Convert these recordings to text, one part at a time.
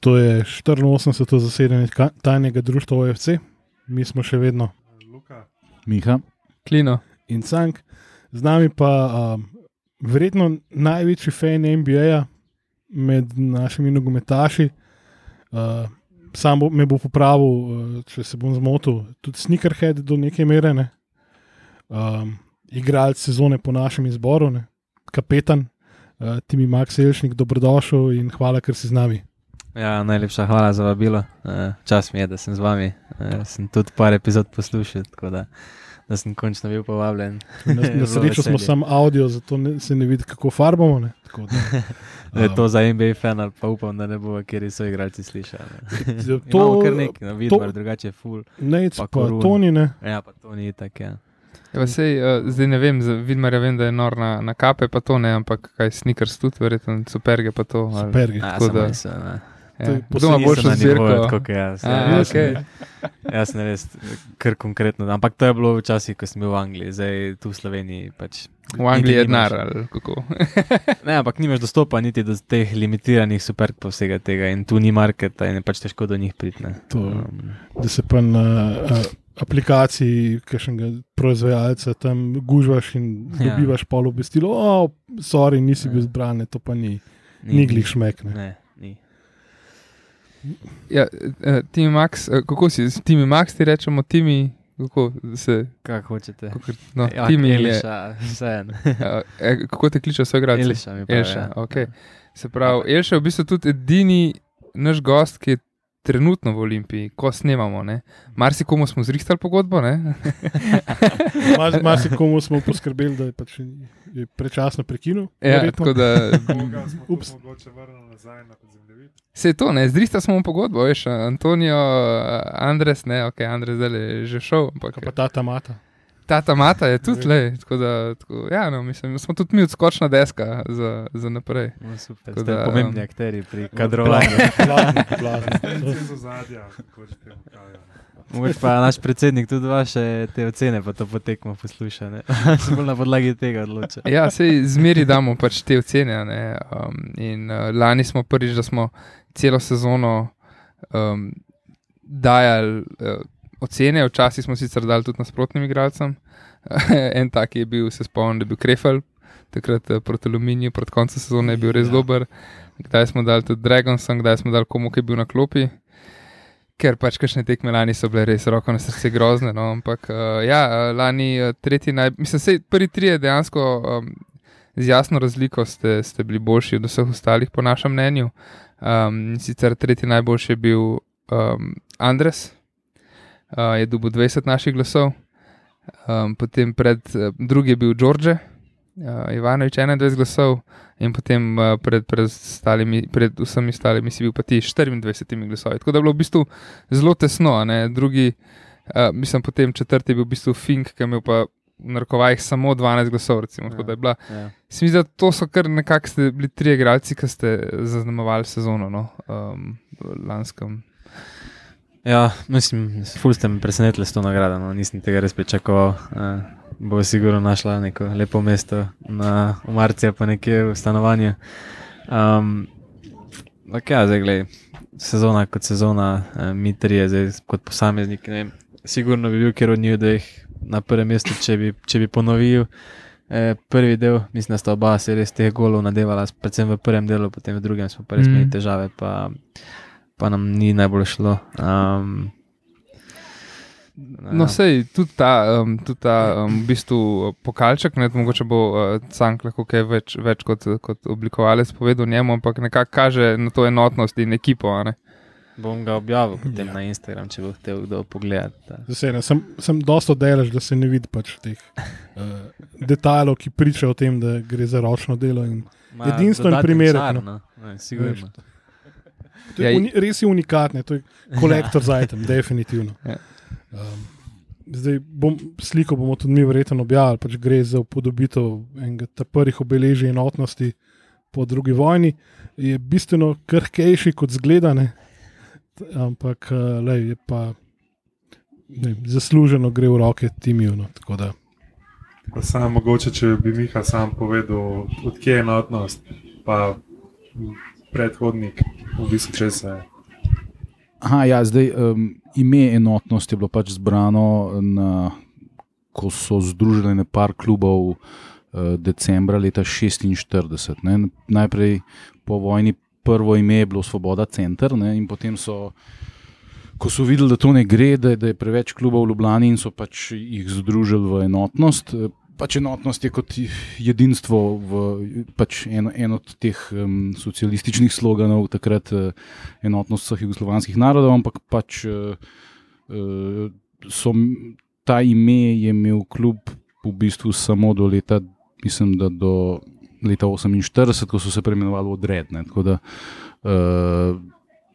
To je 84. zasedanje tajnega društva OFC, mi smo še vedno Luka, Miha. Klino. in Cank, z nami pa um, verjetno največji fan NBA med našimi nogometaši. Uh, sam bo, me bo popravil, uh, če se bom zmotil, tudi sneakerhead do neke mere. Ne? Um, igralec sezone po našem izboru, ne? kapetan, uh, Timi Max Elšnik, dobrodošel in hvala, ker si z nami. Ja, najlepša hvala za vabilo. Eh, Čas mi je, da sem z vami. Eh, Sem tudi par epizod poslušal, tako da, da sem končno bil povabljen. Na, na srečo smo samo audio, zato ne, se ne vidi, kako farbamo. Ne? Tako Da, Da je to za NBA fan, ali pa upam, da ne bo, ker so igralci slišali. to, To je kar nekaj, no, vidim, drugače ful. Nec, pa pa, pa. Toni, ne. Ja, pa to ni tako. Ja. Ja, sej, uh, zdaj ne vem, Vidmar vem, da je nor na, na kape, pa to ne, ampak kaj sneakers tudi, verjetno superge pa to. ali- Superge. Ja, Tako samo da- ne. Ja. To je Kdo ima posebej boljšo Niso na nivoju, zbirko? tako kot jaz. A, Ja, sem- jaz sem res kar konkretno. Ampak to je bilo včasih, ko sem bil v Angliji, zdaj tu v Sloveniji. Pač, V Angliji je denar, ali kako. Ne, ampak nimaš dostopa niti do teh limitiranih superk pa vsega tega in tu ni marketa in je pač težko do njih priti. ne. To, Um, da se pa na uh, aplikaciji kakšnega proizvajalca tam gužvaš in Ja. dobivaš pol obvestilo, o, sorry, nisi Ja. bil zbran, ne, to pa ni, ni glih šmek. Ne. Ni. Ja, uh, Timi Max, uh, kako si, Timi Max ti rečemo, Timi, kako se. Kako hočete. Kako, no, ja, Timi je. Eliša, vseeno. Uh, eh, kako te kličejo svoj grad? Eliša mi. Elša, ja. ok. Se pravi, Elša je v bistvu tudi edini naš gost, ki je trenutno v Olimpiji, ko snemamo. ne. Marsikomu smo zrihtali pogodbo, ne? Mas- Marsikomu smo poskrbeli, da je, pač je prečasno prekinil. ja, tako da. Ups. tudi mogoče vrnili nazaj na podzemljevid? Se je to, ne, zrihtali smo mu pogodbo, veš, Antonijo, Andres, ne, ok, Andres zdaj je že šel, ampak Kaj pa ta tamata. ta mata je tudi le. Tako da, tako, ja, no, mislim, smo tudi mi odskočna deska za, za naprej. No, super, Tako ste da, pomembni um, akteri pri kadrovanju. Blazni, blazni. Iz ozadja, kako že temu pravijo. Mogoče pa naš predsednik tudi vaše te ocene, pa to potekmo posluša. Se bolj na podlagi tega odloča. Ja, sej zmeri damo pač te ocene. Ne? Um, in uh, lani smo prvič, da smo celo sezono um, dajali uh, ocene, včasih smo sicer dali tudi nasprotnim igralcem. en tak je bil, se spomnim, da je bil Krefel, takrat uh, proti Aluminiju, proti koncu sezone je bil res Ja. dober. Kdaj smo dali tudi Dragonson, kdaj smo dali komu, ki je bil na klopi. Ker pač kakšne tekme lani so bile res roko na srce grozne. No? Ampak uh, ja, uh, lani uh, tretji naj. Mislim, da prvi tri je dejansko um, z jasno razliko ste, ste bili boljši od vseh ostalih, po našem mnenju. Um, sicer tretji najboljši je bil um, Andres, uh, je dobil 20 naših glasov, um, potem pred, uh, drugi je bil Đorđe, uh, Ivanovič 21 glasov, in potem uh, pred, pred, stalimi, pred vsemi ostalimi si bil pa ti 24 glasovi. Tako da je bilo v bistvu zelo tesno, ne drugi. Uh, mislim, potem četrti je bil v bistvu Fink, ki je imel pa v narkovajih samo 12 glasov. Recimo, ja. Tako da je bila Ja. Se mi zdi, da to so kar nekako ste bili tri igralci, ki ste zaznamovali sezono no, um, v lanskem. Ja, mislim, ful ste me presenetili s to nagrado, no. nisem tega res pričakoval. Uh, bo sigurno našla neko lepo mesto na Marci, pa nekje v stanovanju. Um, ok, ja, zdaj gledaj, sezona kot sezona, mi trije, zdaj kot posamezniki, ne vem, sigurno bi bil kjer od njih dveh na prvem mestu, če bi, če bi ponovil. Eh, prvi del, mislim, da sta oba se res teh golov nadevala, predvsem v prvem delu, potem v drugem smo pa res imeli težave, pa, pa nam ni najbolj šlo. Um, No, sej tudi ta, um, tudi ta um, v bistvu pokalček, ne, mogoče bo uh, Cank lahko kaj več, več kot, kot oblikovalec povedal njemu, ampak nekako kaže na to enotnost in ekipo. a ne. Bom ga objavil potem Ja. ja. na Instagram, če bo hotel kdo pogledati. Zaseden. Sem, sem dosto delež, da se ne vidi pač teh uh, detajlov, ki pričajo o tem, da gre za ročno delo. Edinstven čar, no. no. Ne, sigurno. to je Ja, uni, res je unikatno, to je kolektor za item, definitivno. Ja. Um, zdaj bom, sliko bomo tudi mi verjetno objavili, pač gre za upodobitev enega ta prvih obeležij enotnosti po drugi vojni. Je bistveno krhkejši kot zgledane, ampak uh, lej, je pa ne, zasluženo gre v roke timiju. No, tako da Pa Samo mogoče, če bi Miha sam povedal, odkje je enotnost, pa predhodnik, v bistvu če se. Aha, ja, zdaj um, ime enotnost je bilo pač zbrano, na, ko so združili nekaj klubov uh, decembra leta 1946. Ne. Najprej po vojni prvo ime je bilo Svoboda Center ne, in potem so. Ko so videli, da to ne gre, da, da je preveč klubov v Ljubljani in so pač jih združili v enotnost, pač enotnost je kot jedinstvo, v, pač en, en od teh um, socialističnih sloganov, takrat uh, enotnost vseh jugoslovanskih narodov, ampak pač uh, uh, so ta ime je imel klub v bistvu samo do leta, mislim, da do leta 48, ko so se preimenovali odredne. Tako da uh,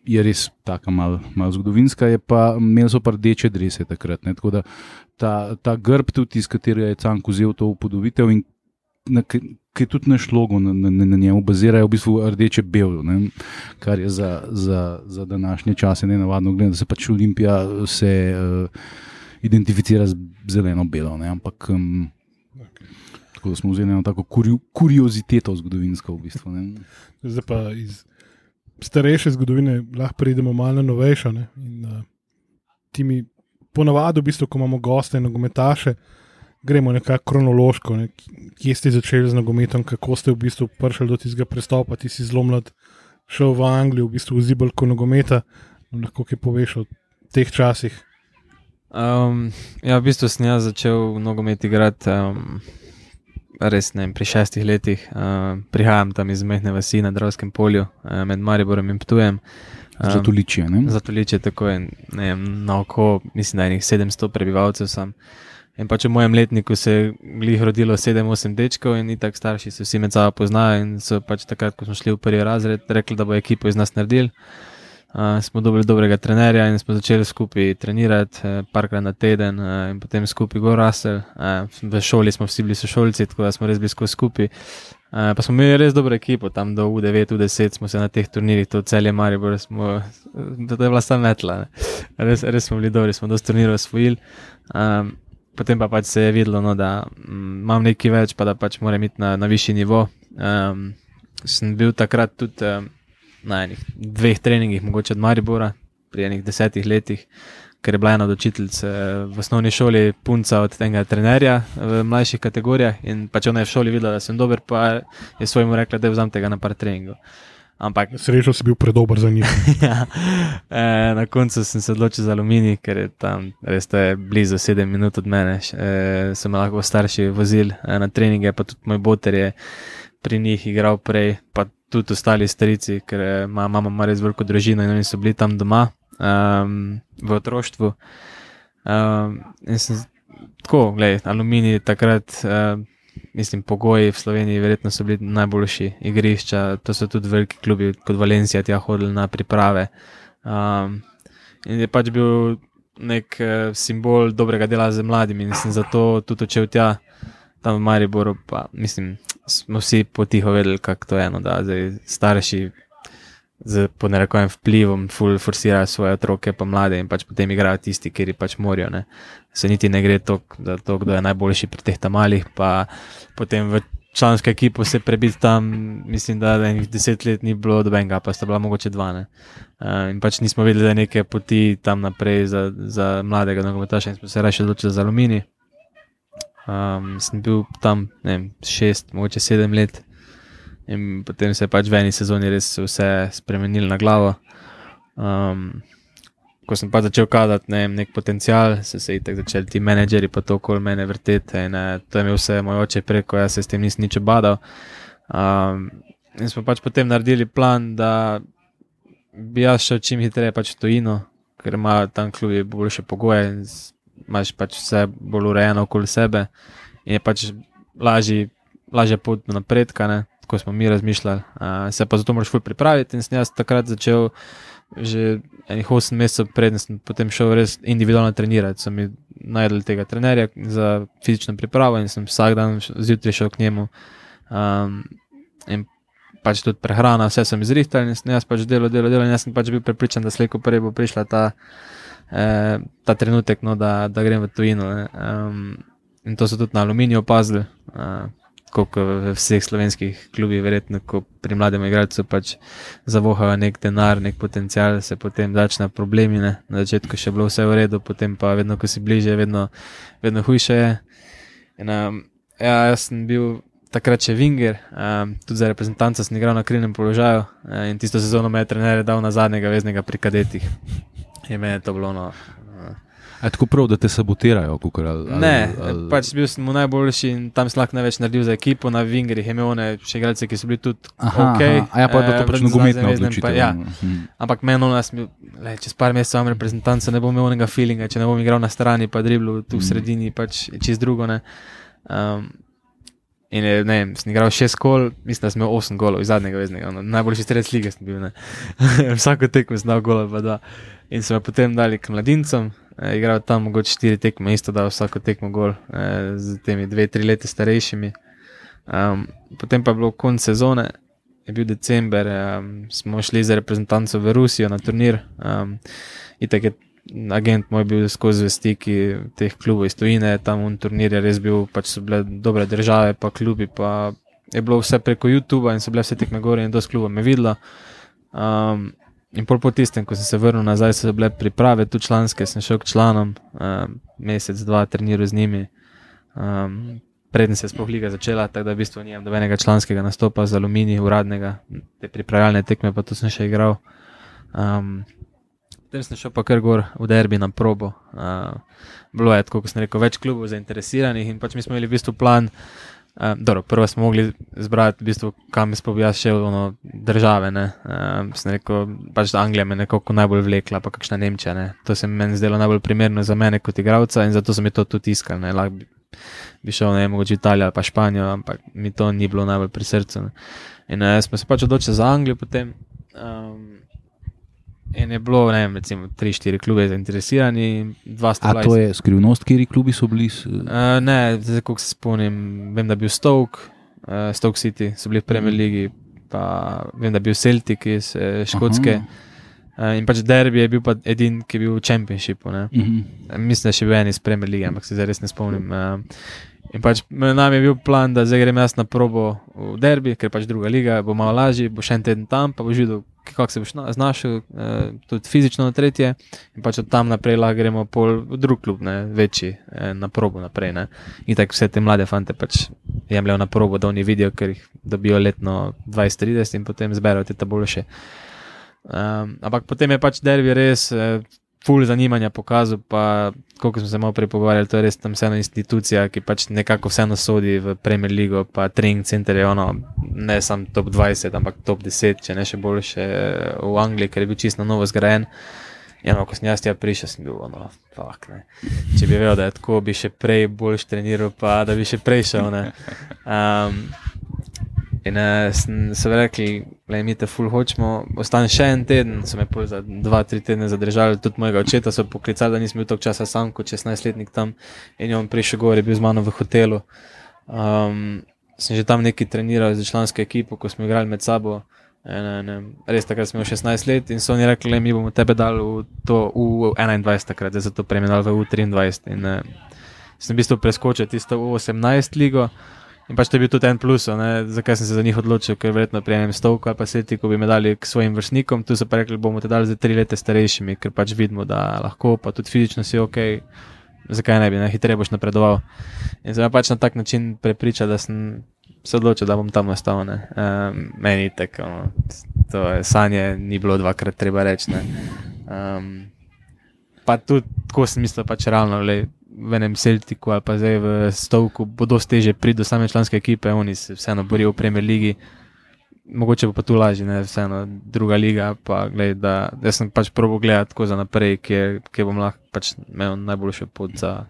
je res tako malo mal zgodovinska, je pa imeli so pa rdeče drese takrat. Ne, tako da ta, ta grb, tudi iz katerega je Cank vzel to upodobitev in ki je tudi naš logo na, na, na njemu, bazirajo v bistvu rdeče-belo, kar je za, za, za današnje čase ne navadno gledati, da se pač Olimpija se uh, identificira z zeleno-belo. Ampak. Um, da smo vzeli eno tako kurioziteto zgodovinsko. V bistvu, Zdaj pa iz starejše zgodovine lahko pridemo malo novejše. In uh, ti mi ponavadi, v bistvu, ko imamo goste, nogometaše, gremo nekako kronološko, ne? kje ste začeli z nogometom, kako ste v bistvu prišli do tistega prestopa, ti si zelo mlad, šel v Anglijo, v bistvu v zibelko nogometa. No, lahko kaj poveš o teh časih? Um, ja, v bistvu sem jaz začel nogomet igrati. Um, Res ne, pri šestih letih uh, prihajam tam iz mehne vasi na Dravskem polju, uh, med Mariborom in Ptujem. Zato ličijo. Zato ličijo tako in na oko, mislim, da je nekaj 700 prebivalcev sam. In pač v mojem letniku se je glih rodilo 7-8 dečkov in tako starši se vsi med sabo poznajo in so pač takrat, ko smo šli v prvi razred, rekli, da bo ekipo iz nas naredili. Uh, smo dobili dobrega trenerja in smo začeli skupaj trenirati, uh, parkrat na teden, uh, in potem skupaj gor rasel. Uh, v šoli smo vsi bili sošolci, tako da smo res bili skupaj. Uh, pa smo imeli res dobro ekipo, tam do U9, U10 smo se na teh turnirjih, to celje Maribor, smo, da je bila sta metla. Res, res smo bili dobri, smo dosti turnirjev osvojili. Um, potem pa pač se je videlo, no, da um, imam nekaj več, pa da pač moram iti na, na višji nivo. Um, sem bil takrat tudi. Um, na enih dveh treningih, mogoče od Maribora, pri enih desetih letih, ker je bila ena od učiteljic eh, v osnovni šoli punca od tega trenerja v mlajših kategorijah. In pač ona je v šoli videla, da sem dober, pa je svojemu rekla, da je vzam tega na par treningov. Ampak, Srečo si bil predober za njih. ja, e, na koncu sem se odločil za aluminij, ker je tam res je blizu 7 minut od mene. E, sem lahko starši vozil e, na treninge, pa tudi moj boter je pri njih igral prej, pa tudi ostali starici, ker ima mama res veliko družino in oni so bili tam doma um, v otroštvu. Um, in sem tako, gledaj, aluminij takrat. Uh, Mislim, pogoji v Sloveniji verjetno so bili najboljši igrišča, to so tudi veliki klubi kot Valencija, tja hodili na priprave. Um, in je pač bil nek uh, simbol dobrega dela z mladimi in sem zato tudi odšel tja, tam v Mariboru, pa mislim, smo vsi potiho vedeli, kako to je eno, da zdaj starši z ponarekojem vplivom forsirajo svoje otroke, pa mlade in pač potem igrajo tisti, ki pač morajo. Se niti ne gre to, da to, kdo je najboljši pri teh tamalih, pa potem v člansko ekipo se prebiti tam, mislim, da enih deset let ni bilo dobenega, pa sta bila mogoče dva. Ne. Uh, in pač nismo videli, da je neke poti tam naprej za, za mladega nogometaša in smo se raje odločili za aluminij. Um, sem bil tam vem, šest, mogoče sedem let, in potem se je pač v eni sezoni res vse spremenilo na glavo. Um, ko sem pa začel kazati ne, nek potencial, so se jih začeli ti menedžeri pa to okoli mene vrteti. In, to je imel vse moj oče preko, jaz se s tem nisem nič obadal. Um, in smo pač potem naredili plan, da bi jaz šel čim hitreje pač v tujino, ker ima tam klubi boljše pogoje imaš pač vse bolj urejeno okoli sebe in je pač lažji, lažja pot do napredka, ne? tako smo mi razmišljali. Uh, se pa zato moraš ful pripraviti in sem jaz takrat začel. Že enih 8 mesecev predtem sem potem šel res individualno trenirati. Sem najdel tega trenerja za fizično pripravo in sem vsak dan zjutraj šel k njemu. Um, in pač tudi prehrana, vse sem izrihtal in sem jaz pač delal, delal, delal in jaz sem pač bil prepričan, da slejko prej bo prišla ta eh, ta trenutek, no, da, da grem v tujino. Um, in to so tudi na aluminiju opazili. Uh, kot v vseh slovenskih klubih, verjetno, ko pri mladem igralcu pač zavohajo nek denar, nek potencial, se potem začne problemi. Ne? Na začetku še bilo vse v redu, potem pa vedno, ko si bliže, vedno, vedno hujše je. In, um, ja, jaz sem bil takrat še Vinger, um, tudi za reprezentanca sem igral na krilnem položaju uh, in tisto sezono me je trener dal na zadnjega veznega pri kadetih. In meni je to bilo no. Je tako prav, da te sabotirajo? Kukor, ali, Ne, ali, pač bil sem najboljši in tam sem lahko največ naredil za ekipo. Na Vingerih je imel one še igralce, ki so bili tudi Aha, ok. aha, a ja, pa je bilo to eh, pač zveznem odločitev. pa- Ja, Mhm. ampak meni bil, le, čez par mesecev imam reprezentanco, ne bom imel onega feelinga, če ne bom igral na strani, pa driblu tu v Mm. sredini, pač čez drugo. Ne. Um, in je, ne vem, sem igral šest kol, mislim, da sem imel osem golov iz zadnjega veznega, ono, najboljši strelec lige sem bil. Vsako tekmo sem dal gola, pa da. In so me potem dali k mladincem, eh, igral tam mogoče štiri tekme, isto da vsako tekmo gol eh, z temi dve, tri leta starejšimi. Um, potem pa je bilo konec sezone, je bil december, um, smo šli za reprezentanco v Rusijo na turnir. Um, Itek je agent moj bil skozi stiki teh klubov iz Tunisa, tam un turnir je res bil, pač so bile dobre države, pa klubi, pa je bilo vse preko YouTube in so bile vse tekme gore in dosti klubov me videla. Um, in po tistem, ko sem se vrnil nazaj, so bile priprave tu članske, sem šel k članom, um, mesec, dva, treniral z njimi. Um, Preden se je sploh liga začela, tako da v bistvu nimam dobenega članskega nastopa z aluminij, uradnega, te pripravljalne tekme, pa tu sem še igral. Um, potem sem šel pa kar gor v derbi na probo. Uh, bilo je, kot sem rekel, več klubov zainteresiranih in pač mi smo imeli v bistvu plan. Uh, dobro, prvo smo mogli zbrati, v bistvu, kam bi jaz šel, ono, države. Uh, sem rekel, pač Anglija me nekako najbolj vlekla, pa kakšna Nemčija. Ne. To se mi je zdelo najbolj primerno za mene kot igralca in zato sem to tudi iskal. Ne. Lahko bi, bi šel, ne vem, mogoče Italijo ali pa Španijo, ampak mi to ni bilo najbolj pri srcu. Ne. In uh, smo se pač odločili za Anglijo potem. Um, In je bilo, ne vem, recimo, tri, štiri klube zainteresirani, dva sta A bila. to iz- je skrivnost, kjer klubi so bili? Uh, ne, zdaj, ko se spomnim, vem, da je bil Stoke, uh, Stoke City, so bili v Premier Mhm. League, pa vem, da je bil Celtic iz uh, Škotske. Aha. Uh, in pač Derby je bil pa edini, ki je bil v Championshipu. Ne. Mhm. Mislim, da še bil en iz Premier League, ampak se zdaj res ne spomnim. Uh, in pač nami je bil plan, da zdaj grem jaz na probo v Derby, ker pač druga liga bo malo lažji, bo še en teden tam, pa boš videl, kako se boš na- znašel, uh, tudi fizično na tretje. In pač od tam naprej lahko gremo pol drug klub, ne, večji, eh, na probo naprej. Ne. In tako vse te mlade fante pač jemljajo na probo, da oni vidijo, ker jih dobijo letno 20-30 in potem zberajo te tabule. Um, ampak potem je pač derbi res full zanimanja pokazal, pa koliko smo se malo prej pogovarjali, to je res tam vseeno institucija, ki pač nekako vseeno sodi v Premier League, pa trening center je ono, ne samo top 20, ampak top 10, če ne še boljše v Angliji, ker je bil čisto novo zgrajen. Ja, no, ko sem jaz tja prišel, sem bil ono, fuck, ne. Če bi vedel, da je tako, bi še prej bolj treniral, pa da bi še prej šel. ne. Um, In uh, so rekli, da mi te ful hočemo, ostane še en teden, so me za dva, tri tedne zadržali, tudi mojega očeta so poklicali, da nisem bil toliko časa sam kot 16-letnik tam in je on prišel gor, je bil z mano v hotelu. Um, sem že tam neki treniral za člansko ekipo, ko smo igrali med sabo. In, ne, res takrat smo imeli 16 let in so oni rekli, da mi bomo tebe dali v, to, v 21 takrat, zdaj so to preimenovali v 23. In, uh, sem v bistvu preskočil tisto v 18 ligo. In pač to je bil tudi en plus, ne, zakaj sem se za njih odločil, ker verjetno prijem stovka ali pa seti, ko bi me dali k svojim vrstnikom, tu so pa rekli, bomo te dali za tri leta starejšimi, ker pač vidimo, da lahko, pa tudi fizično si ok, zakaj ne bi, ne, hitreje boš napredoval. In sem pač na tak način prepričal, da sem se odločil, da bom tam ostal. Um, meni tako, no, to je sanje, ni bilo dvakrat treba reči. ne. Um, pa tudi tako sem mislil, pač realno, le, v enem Celtiku ali pa zdaj v Stovku bo dosti teže priti do same članske ekipe, oni se vseeno borijo v Premier Ligi. Mogoče pa tu lažje, ne, vseeno druga liga. Pa, gled, da, jaz sem pač probo gledati tako za naprej, kje, kje bom lahko pač imel najboljšo pot za,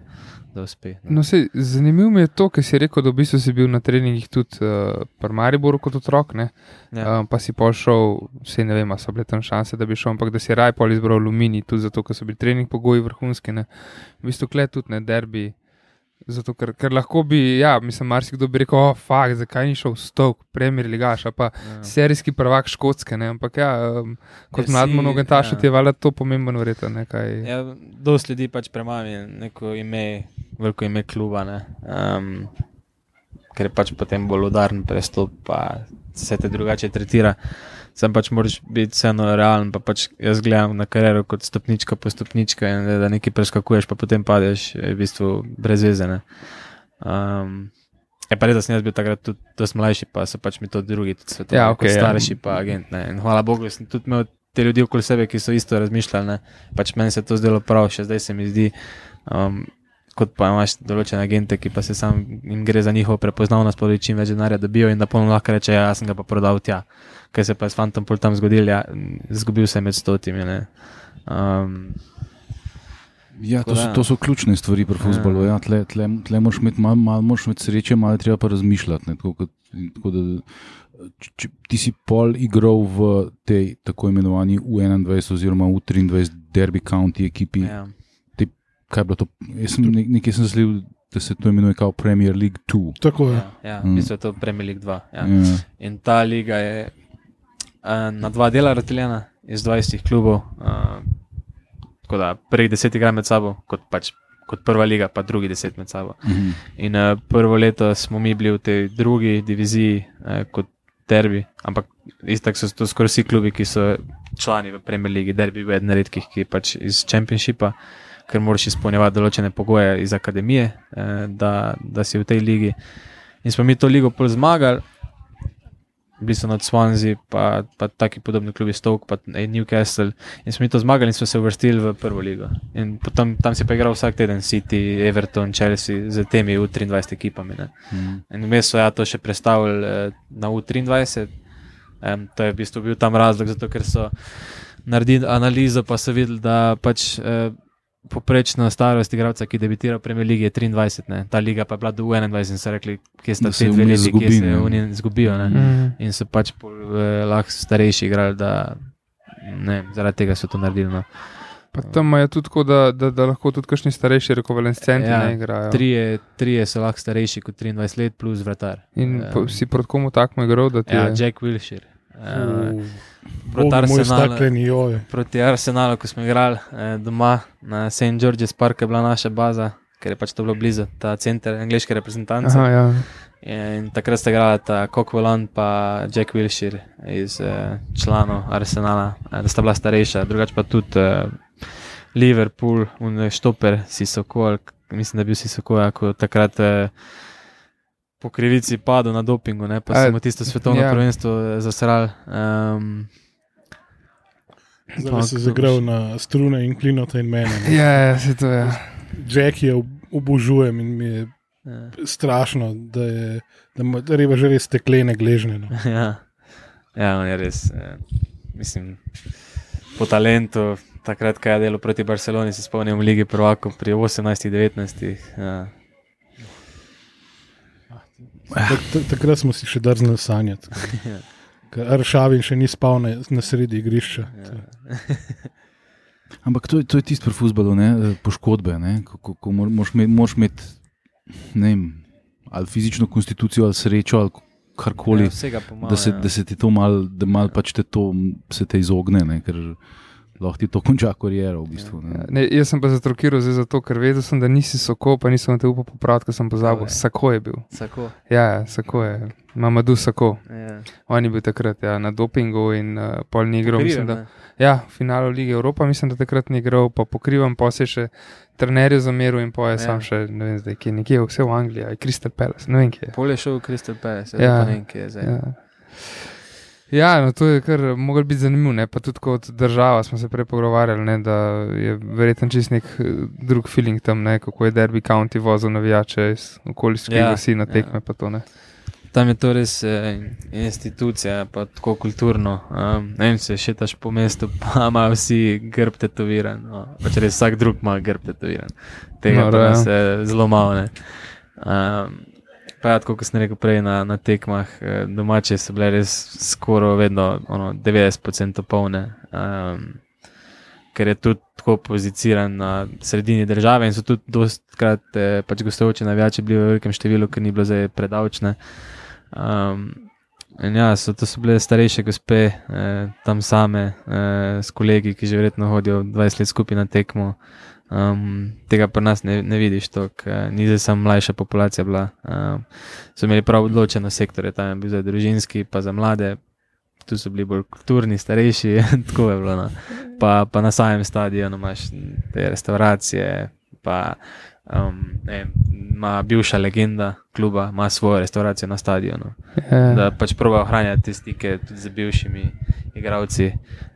za uspeh. ne. No, sej, zanimivo mi je to, ker si rekel, da v bistvu si bil na treningih tudi uh, pri Mariboru kot otrok, ne? Ja. Um, pa si pol šel, vse ne vem, so bile tam šanse, da bi šel, ampak da si raj pol izbral aluminij, tudi zato, ker so bili trening pogoji vrhunski. Ne? V bistvu kle tudi ne derbi. Zato, ker, ker lahko bi, ja, mislim, marsikdo bi rekel, oh, fakt, zakaj ni šel v stok, premier ligaš, pa Ja. serijski prvak škotske, ne? ampak ja, um, kot Ja, mlad monogentaš ja. ti je valjda to pomembno verjetno, ne kaj. Ja, dosti ljudi pač premavi neko ime, veliko ime kluba. ne. Um, ker je pač potem bolj udaren prestop, pa se te drugače tretira. Sam pač moraš biti vseeno realen, pa pač jaz gledam na kariero kot stopnička po stopnička in da nekaj preskakuješ, pa potem padeš, je v bistvu brezvezene. Um, je pa res, da sem jaz bil takrat tudi dosti mlajši, pa so pač mi to drugi, tudi svetovni, Ja, ja, okay, ja. starejši, pa agent. Ne. In hvala Bogu, sem tudi imel te ljudi okoli sebe, ki so isto razmišljali. Ne. Pač meni se je to zdelo prav, še zdaj se mi zdi. Um, Kot pa imaš določene agente, ki pa se sam jim gre za njihovo prepoznavnost, pa čim več denarja dobijo in da polno lahko reče, ja, jaz sem ga pa prodal tja. Kaj se pa je s Fantom pol tam zgodil, ja, zgubil se je med stotimi. ne. Um, Ja, to, so, da- to so ključne stvari pri futbalu. Ja, tle, tle, tle moraš imeti malo mal, moraš imeti sreče, malo treba pa razmišljati. Ne, tako, kot, tako da, če, če, ti si pol igral v tej tako imenovani U21 oziroma U23 Derby County ekipi. Ja. ja, Kaj je bilo to? Jaz sem ne, nekaj sem zlil, da se to imenuje kot Premier League 2. Tako je. ja, ja, Mm. v bistvu je to Premier League 2. Ja. Ja. In ta liga je na dva dela razdeljena iz 20 klubov. Uh, tako da prvih deset igra med sabo, kot, pač, kot prva liga, pa drugi deset med sabo. Mhm. In uh, prvo leto smo mi bili v tej drugi diviziji uh, kot derbi, ampak istak so to skoraj vsi klubi, ki so člani v Premier League, derbi je eden redkih, ki je pač iz Championshipa. Ker moraš izpolnjevati določene pogoje iz akademije, eh, da, da si v tej ligi. In smo mi to ligo pol zmagali, bili so nad Swansea, pa, pa taki podobni klubi Stoke, pa eh, Newcastle. In smo mi to zmagali in smo se uvrstili v prvo ligo. In potem tam si pa igral vsak teden City, Everton, Chelsea z temi U23 ekipami. Ne. Mhm. In vmes so ja to še predstavili eh, na U23. Um, to je v bistvu bil tam razlog, zato ker so naredili analizo, pa so videli, da pač. Eh, Poprečna starost igralca, ki debitira v Premier League, je 23, ne. ta liga pa je bila do 21 in so rekli, kje sta te dve leti, kje se oni izgubijo. Ne. Mm. In so pač pol, eh, lahko starejši igrali, da ne, zaradi tega so to naredili. No. Pa tam je tudi tako, da, da, da lahko tudi kakšni starejši rekovalescenti Ja, ne igrajo. Trije, trije so lahko starejši kot 23 let, plus vratar. In Eh, po, si proti komu takmo igral, ja, je. Jack Wilshire. Uh, Proti proti Arsenalu, stakleni joj. proti Arsenalu, ko smo igrali eh, doma na St. George's Park, je bila naša baza, ker je pač to bilo blizu, ta center angliške reprezentance. Aha, ja. In takrat sta igrala ta Coquelin in Jack Wilshire iz eh, članov Arsenala, eh, da sta bila starejša, drugače pa tudi eh, Liverpool, un štoper, Sisoko, ali k- mislim, da je bil Sisoko, ko takrat eh, po krivici padel na dopingu, ne, pa A, smo tisto svetovno ja. ja. prvenstvo zasrali. Um, Zdaj bi se zagral na strune in klinota in mene. ne. Ja, ja, se to je. Jack je ob- obožujem in mi je ja. strašno, da je da reba že res steklene gležne. No. Ja, ja on je res. Eh, mislim, po talentu, takrat, ko je delal proti Barceloni, se spomnim v Ligi Prvakov pri 18-19. Ja. Tak, tak, takrat smo si še drznili sanjati. Ja. Ker Aršavin še ni spal na, na sredi igrišča. Ja. Ampak to, to je tisto pri futbalu, ne, eh, poškodbe. Ne, ko, ko, ko mor- moraš imeti, vem, ali fizično konstitucijo, ali srečo, ali karkoli, Ja, pomalo, da, se, ja. da se ti to mal, da mal pač te to se te izogne, ne, ker lahko ti to konča kariero. V bistvu, Ja, ne. ne, jaz sem pa zatrokiral zato, ker vedel sem, da nisi soko, pa nisem te upal popraviti, ker sem pozabil. Je. Sako je bil. Tako. Ja, ja, sako je. Mamadu Sako. Ja. On je bil takrat ja, na dopingu in uh, pol ni igral. Mislim, da, Pokrivam, ja, v finalu lige Evropa, mislim, da takrat ni igral, pa pokrivam, pa se še trenerju zameril in poje Ja. ja. sam še, ne vem, zdaj, kje je nekje, vse v Angliji, Crystal Palace, ne vem kje. je. Pol je šel v Crystal Palace, Ja. ja. pa ne vem, kje je zdaj. Ja. Ja, no, to je kar moglo biti zanimivo, ne? pa tudi kot država smo se prej pogovarjali, ne? da je verjetno čist nek eh, drug feeling tam, ne? kako je Derby County vozil navijače iz okoliških Ja, vasi na ja. tekme. Ja. To, ne? Tam je to res eh, institucija, pa tako kulturno. Um, ne vem, se še taš po mestu, pa imajo vsi grb tetoviran. No. Pač res vsak drug ima grb tetoviran. Tega Noro, pa nas je zelo malo. ne. Um, pa ja, tako kot sem rekel prej na, na tekmah, eh, domače so bile res skoraj vedno ono, 90% polne. Um, ker je tudi tako poziciran na sredini države in so tudi dostkrat eh, pač gostujoči navijači bili v velikem številu, ker ni bilo zdaj predavčne. Um, in ja, so, to so bile starejše gospe, eh, tam same, eh, s kolegi, ki že verjetno hodijo 20 let skupaj na tekmo. Um, tega pri nas ne, ne vidiš, to, ni zdaj samo mlajša populacija bila. Um, so imeli prav odločene sektore, tam je bil za družinski, pa za mlade, tu so bili bolj kulturni, starejši, tako je bilo. No. Pa, pa na samem stadionu imaš te restauracije, pa um, ne, ima bivša legenda kluba, ima svojo restauracijo na stadionu. Ja. Da pač proba ohranjati te stike tudi z bivšimi igravci,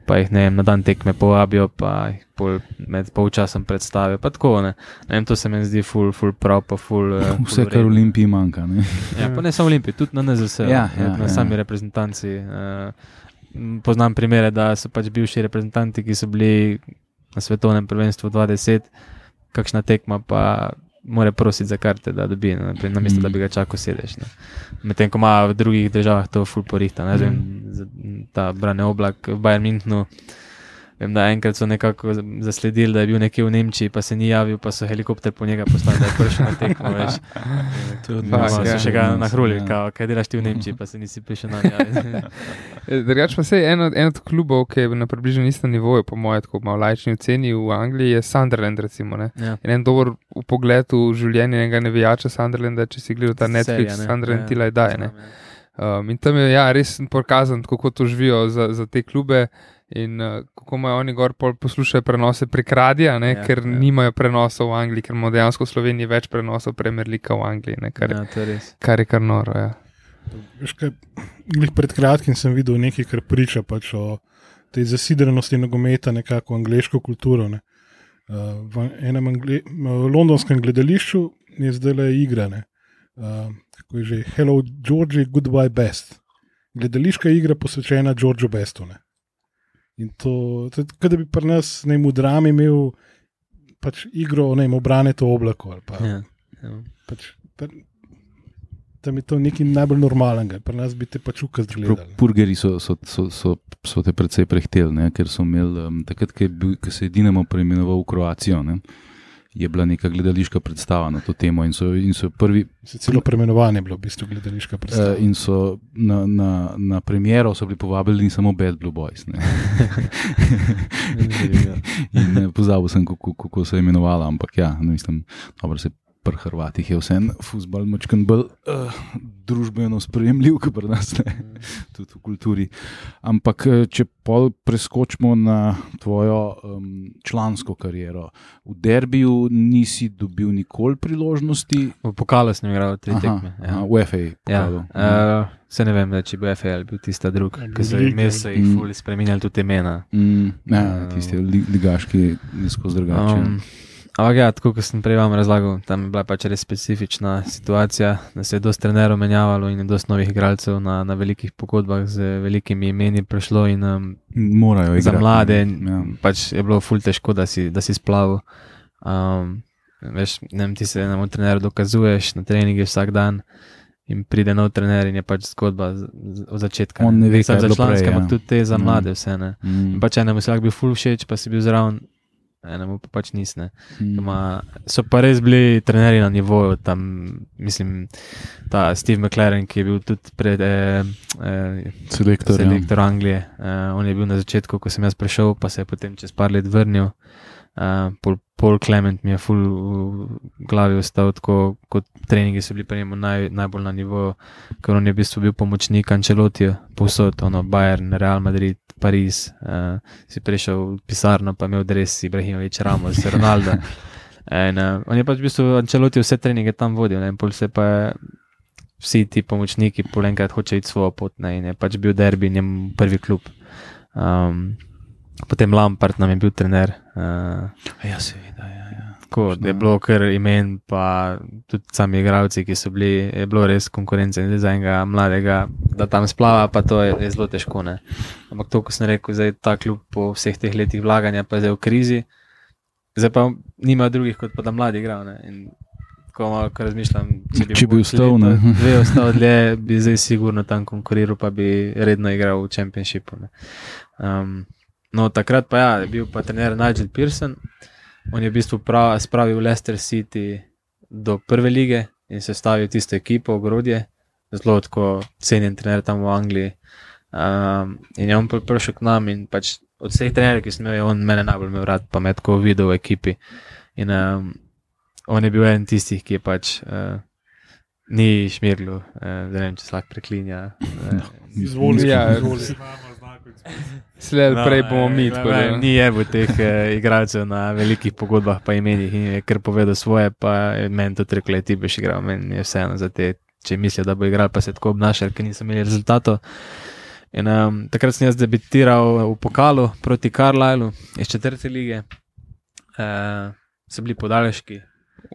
pa jih ne vem, na dan tekme povabijo, pa jih pol, med polčasom predstavijo. Pa tako, ne. ne vem, to se mi zdi ful, ful prav, pa ful. eh, ful Vse, kar. Olimpiji manjka. Ne? Ja, pa ne samo Olimpiji, tudi na NZS, Ja, ja, na ja. sami reprezentanci. Uh, poznam primere, da so pač bivši reprezentanti, ki so bili na svetovnem prvenstvu 20, kakšna tekma pa mora prositi za karte, da dobi, na mesto, Mm. da bi ga čakal sedež. ne. Medtem ko ima v drugih državah to ful porihta. Ne, mm. za, ta brane oblak v Bayern Münchenu. Vem, da enkrat so nekako zasledili, da je bil nekje v Nemčiji, pa se ni javil, pa so helikopter po njega poslali, da je prišel na tekmo. Veš. To je od Fak, nas, Pa ja. so še ga nahruli, Ja. kao, kaj delaš ti v Nemčiji, pa se nisi prišel na njega. Drugač pa se je en od, en od klubov, ki je na približno istem nivoju, po mojem, tako malo lajčni oceni v Angliji, je Sunderland. Recimo, ne. ja. In en dober v pogledu življenja enega navijača Sunderlanda, če si gledal ta Netflix, Serija, ne. Sunderland Ja, Tila je daje. Um, in tam je ja, res pokazan, kako to živijo za, za te klube. In uh, kako imajo oni gor pol poslušajo prenose prek radia, ne, Ja, ker ja. nimajo prenosov v Angliji, ker imamo dejansko v Sloveniji več prenosov Premerlika v Angliji, ne, kar, ja. Je kar je kar noro. Ja. Kaj, pred kratkim sem videl nekaj, kar priča pač o tej zasidranosti nogometa, nekako angliško kulturo. Ne. Uh, v enem angle, v londonskem gledališču je zdaj le igra. ne. Uh, kako je že, Hello, Georgie, goodbye, best. Gledališka igra posvečena Georgeu Bestu. Ne. In to, to kot da bi pri nas ne, v drami imel pač igro, ne vem, obrane to oblako. ali Pa, Ja, ja. pač, pr- tam je to nekaj najbolj normalnega, pri nas bi te pač ukaz Prav gledali. Purgeri so, so, so, so, so te precej prehteli, ne, ker so imeli um, takrat, ko se je Dinamo preimenoval v Kroacijo. Ne, Je bila neka gledališka predstava na to temo, in so, in so prvi, Se celo preimenovanje je bilo v bistvu gledališka predstava. uh, in so na, na, na premjero so bili povabljeni samo Bad Blue Boys. Ne. in ne, pozabil sem, kako, kako se je imenovala, ampak ja, ne mislim, dobro se. Pri Hrvatih je vse en futbol, močkan bolj uh, družbeno sprejemljiv, kot pri nas, ne, tudi v kulturi. Ampak, eh, če pol preskočimo na tvojo um, člansko kariero, v derbiju nisi dobil nikoli priložnosti, V pokalu sem igral tri tekme. aha, Ja. v FA. Ja, pokalu. uh, se ne vem, če bi FL bil tista druga, Ja, ki so bil ime Liga. so jih Mm. fuli spremenjali tudi imena. Mm, ja, Uh, tisti li, ligaški, skozi drugače. Um, ampak ja, tako kot sem prej vam razlagal, tam je bila pač res specifična situacija, da se je dosti trenerov menjavalo in je dosti novih igralcev na, na velikih pogodbah z velikimi imeni prišlo in um, Morajo igrati. za mlade. Ja. pač je bilo ful težko, da si, da si splavil. Um, veš, ne vem, ti se enemu trenerju dokazuješ na treningi vsak dan. In pride nov trener, in je pač zgodba od začetka. On ne ve, kaj je za članske, prej, ja. ampak tudi te za Mm. mlade, vse ne. Mm, In pač enemu si lahko bil full všeč, pa si bil zraven, enemu pa pač nisne. mm. Ma, so pa res bili trenerji na nivoju, tam mislim, ta Steve McLaren, ki je bil tudi pred. Eh, eh, Selektor. ja. selektor Anglije. Uh, on je bil na začetku, ko sem jaz prišel, pa se je potem čez par let vrnil. Uh, Paul, Paul Clement mi je ful v glavi ostal, tako kot treningi so bili pri njemu naj, najbolj na nivoju, ker on je v bistvu bil pomočnik Ancelotija, povsod, ono Bayern, Real Madrid, Pariz. Uh, si prišel v pisarno, pa imel dres Ibrahimovič, Ramos, Ronaldo. In, uh, on je pač v bistvu Ancelotij vse treninge tam vodil, ne, in pol se pa je vsi ti pomočniki pol enkrat hoče iti svojo pot, ne, in je pač bil derbi njem prvi klub. Um, potem Lampard nam je bil trener. Uh, Ja, seveda. Ja, ja. Tako da je bilo kar imen, pa tudi sami igravci, ki so bili, je bilo res konkurence in za enega mladega, da tam splava, pa to je, je zelo težko. Ne. Ampak to, ko sem rekel, zdaj ta klub po vseh teh letih vlaganja, pa je zdaj v krizi, zdaj pa nima drugih, kot pa da mladi igrajo. ne. In Ko malo razmišljam, če bi, Če bi ostal, ne. leto, Dve ostal dlje, bi zdaj sigurno tam konkuriral, pa bi redno igral v Championshipu. ne. Um, no, takrat pa ja, je bil pa trener Nigel Pearson. On je v bistvu prav, spravil Leicester City do prve lige in se stavil tisto ekipo, ogrodje, zelo tako cenjen trener tam v Angliji. Um, in je on prišel k nam in pač od vseh trenerjev, ki sem imel, je on mene najbolj imel rad, pa me tako videl v ekipi. In um, on je bil en tistih, ki je pač uh, ni šmirglu, uh, da ne vem, če se lahko preklinja. Uh, Izvoli, Ja, izvoli. Sled prej bomo mi. ne, tako ne, da- Ni je v teh uh, igralcev na velikih pogodbah, pa imenih in je kar povedal svoje, pa meni tudi rekel, da ti boš igral, meni je vseeno za te, če mislijo, da bo igral, pa se tako obnašali, ker niso imeli rezultatov. In, um, takrat sem jaz debitiral v pokalu proti Karlajlu iz četrte lige. Uh, so bili podaljški,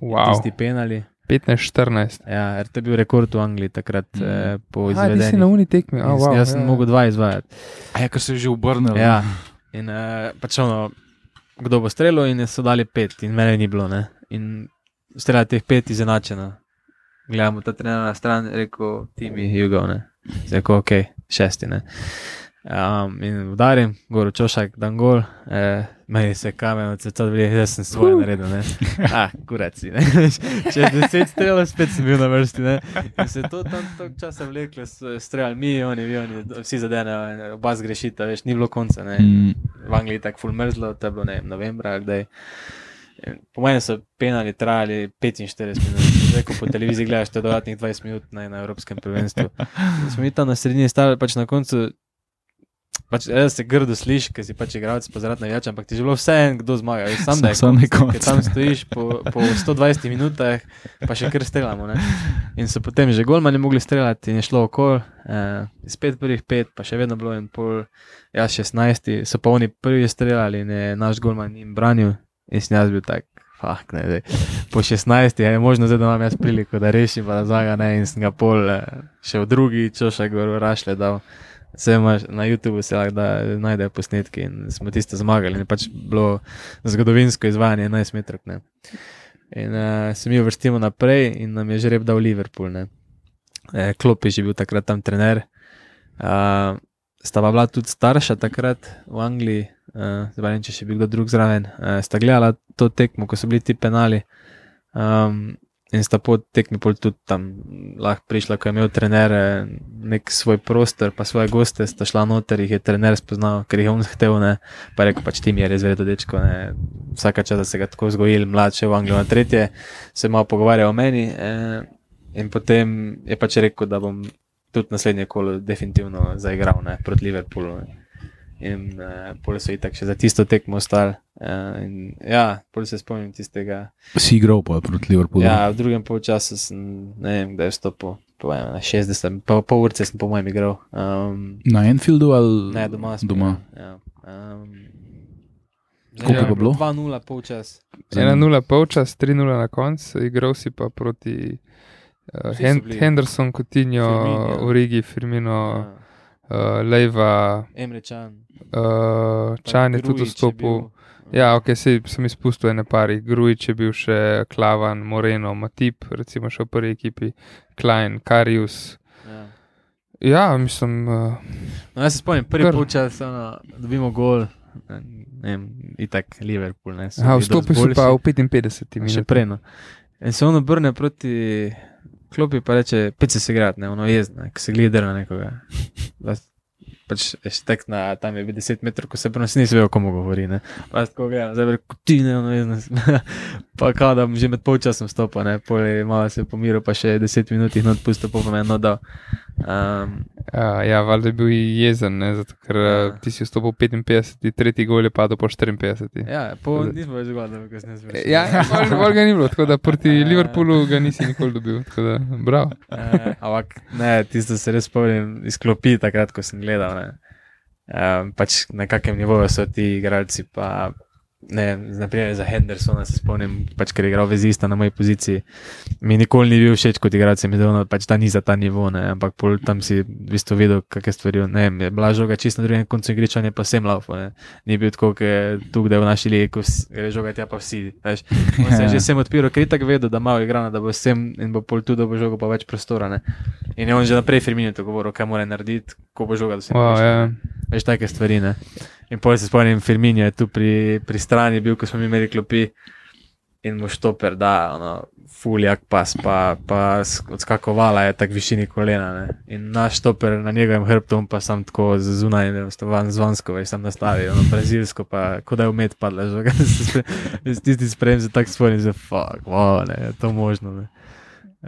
Wow. tisti penali. 15-14. Ja, to je bil rekord v Angliji takrat mm. eh, po A, ti si na uni tekmi. Oh, wow, jaz sem ja. mogel dva izvajati. A ja, ker se je že obrnil. Ja. In uh, pač ono, kdo bo streljal, in so dali pet, in mene ni bilo. Ne? In streljati teh pet izenačeno. Gledamo ta trener na stran, rekel, ti mi jugo, ne. Zdaj, ko ok, šesti. Ne? Um, in udarim, gor čošak, dan gol, eh, meni se kamen od srca odvili, jaz sem svoje naredil, ne. Ah, kuraci, ne. Če deset strelov, spet sem bil na vrsti, ne. In se to tam toliko časa vleklo, s- streljali mi, oni, vi, oni, vsi zadenejo, oba zgrešita, veš, ni bilo konca, ne. Mm. V Angliji tako ful mrzlo, to je bilo ne vem, novembra, kdaj. Po mojem so penali trajali 45 minut, zdaj ko po televiziji gledaš, to je dodatnih 20 minut na, na Evropskem prvenstvu. In smo mi tam na sredini stali, pač na koncu, pač res se grdo sliši, ker si pač igralec pozorati navijač, ampak ti je bilo vse en, kdo zmaga, sam da je konec. ker tam stojiš po, po 120 minutah, pa še kar streljamo. Ne? In so potem že golmani mogli streljati in je šlo okol, eh, spet prvih pet, pa še vedno bilo en pol, jaz 16, so pa oni prvi streljali in je naš golman jim branil in sem jaz bil tak. Fak, ne, zdaj. po 16 je možno, zdaj, da imam jaz priliko, da rešim, pa da zmaga ne, in sem ga pol eh, še v drugi čošek gor v rašle dal. Vse imaš na YouTubu, se lahko da najdejo posnetki in smo tisto zmagali. In pač bilo zgodovinsko izvajanje 11 metrov. Ne. In uh, se mi uvrstimo naprej in nam je že rep dal Liverpool. Ne. E, Klop je že bil takrat tam trener. Uh, sta pa bila tudi starša takrat v Angliji, uh, zdaj ne vem, če še bil kdo drug zraven. Uh, sta gledala to tekmo, ko so bili ti penali. Um, in sta po tekmi pol tudi tam lahko prišla, ko je imel trener eh, nek svoj prostor, pa svoje goste, sta šla noter, jih je trener spoznal, ker jih je on zahteval, ne, pa rekel, pač ti mi je res verjetno dečko, ne, vsaka čas, da se ga tako vzgojili, mlad še v Angliji, na tretje, se malo pogovarjal o meni eh, in potem je pač rekel, da bom tudi naslednje kolo definitivno zaigral, ne, proti Liverpoolu. Ne. In uh, pol so itak še za tisto tekmo ostali. Uh, in, ja, pol se spomnim tistega. Si igral pa proti Liverpoolu. Ja, v drugem polčasu sem, ne vem, kdaj je stopil, po vem, na 60, pa pol urce sem po mojem igral. Um, Na Enfieldu ali ne, doma sem. doma? Ja, um, Koliko je pa bilo? 2-0 polčas. 1-0 polčas, 3-0 na koncu, igral si pa proti uh, Hen bili. Henderson, Coutinho, Firmino. Origi, Firmino, Ja, uh, Lejva, Emre Čan. Uh, pa Čan je tudi vstopil. bil. Ja, ok, se, sem izpustil ene pari. Grujič je bil še Klavan, Moreno, Matip, recimo še v prvi ekipi, Klein, Karius. Ja. Ja, mislim, uh, No, jaz se spomnim, prvi Kar. polčas, dobimo gol. Ne vem, itak Liverpool. Ne, so aha, vstopil si pa v 55 Še minutah. prej. No. In se on obrne proti klopi, pa reče: Pece se igrati, ne, ono jezne, ko se gleda na nekoga. Pač je še tek na tam je bil 10 metrov, ko se prvo si nisi vedel, komu govori. Ne. Pa tako gledam, zdaj reko ti ne, ono jezne. pa kao da bom že med polčasom stopil, ne, pol je malo se pomiril, pa še 10 minut jih not pustil, pa pa me eno dal. Um, Uh, ja, valjda je bil jezen, ne, zato ker Ja. uh, ti si vstopil v 55, tretji gol je padel po 54. ja, po, nismo več gledali, ko sem jaz bil. Ja, bolj, ga ni bilo, tako da proti Ja. Liverpoolu ga nisi nikoli dobil. Tako da, bravo. Uh, ampak ne, tisto se res spomnim iz klopi, takrat, ko sem gledal. Ne. Um, pač na kakem nivoju so ti igralci. Pa, ne, naprimer za Hendersona se spomnim, pač, ker je igral vezista na moji poziciji. Mi nikoli ni bil všeč kot igralec, mi je bilo pač ta ni za ta nivo, ne, ampak pol tam si v bistvu videl, kakšne stvari. Ne, je bila žoga čisto na drugem koncu igrišča, ne pa vsem laufo. Ne. Ni bil tako, kot je tu, da je v naši ligi, ko gre žoga tja pa vsi. Veš. Se je že vsem odpiral, ker je tako vedel, da malo igra, da bo vsem in bo pol tu, da bo žogo pa več prostora. Ne. In je on že naprej Firmino to govoril, kaj mora narediti, ko bo žoga, da se Wow, bo ja. Veš, take stvari. Ne? In pol se spomnim, Firmino je tu pri, pri strani bil, ko smo imeli klopi. in mu štoper da, ono, fuljak pas, pa, pa sk- odskakovala je tako višini kolena. Ne. In naš štoper na njegovem hrbtu, pa sam tako zunaj, ne vem, zvonsko, veš, sam nastavi, ono brazilsko, pa kot da je umet padla, že tisti sprejem se tako spomnim, za fuck, wow, ne, je to možno. Ne.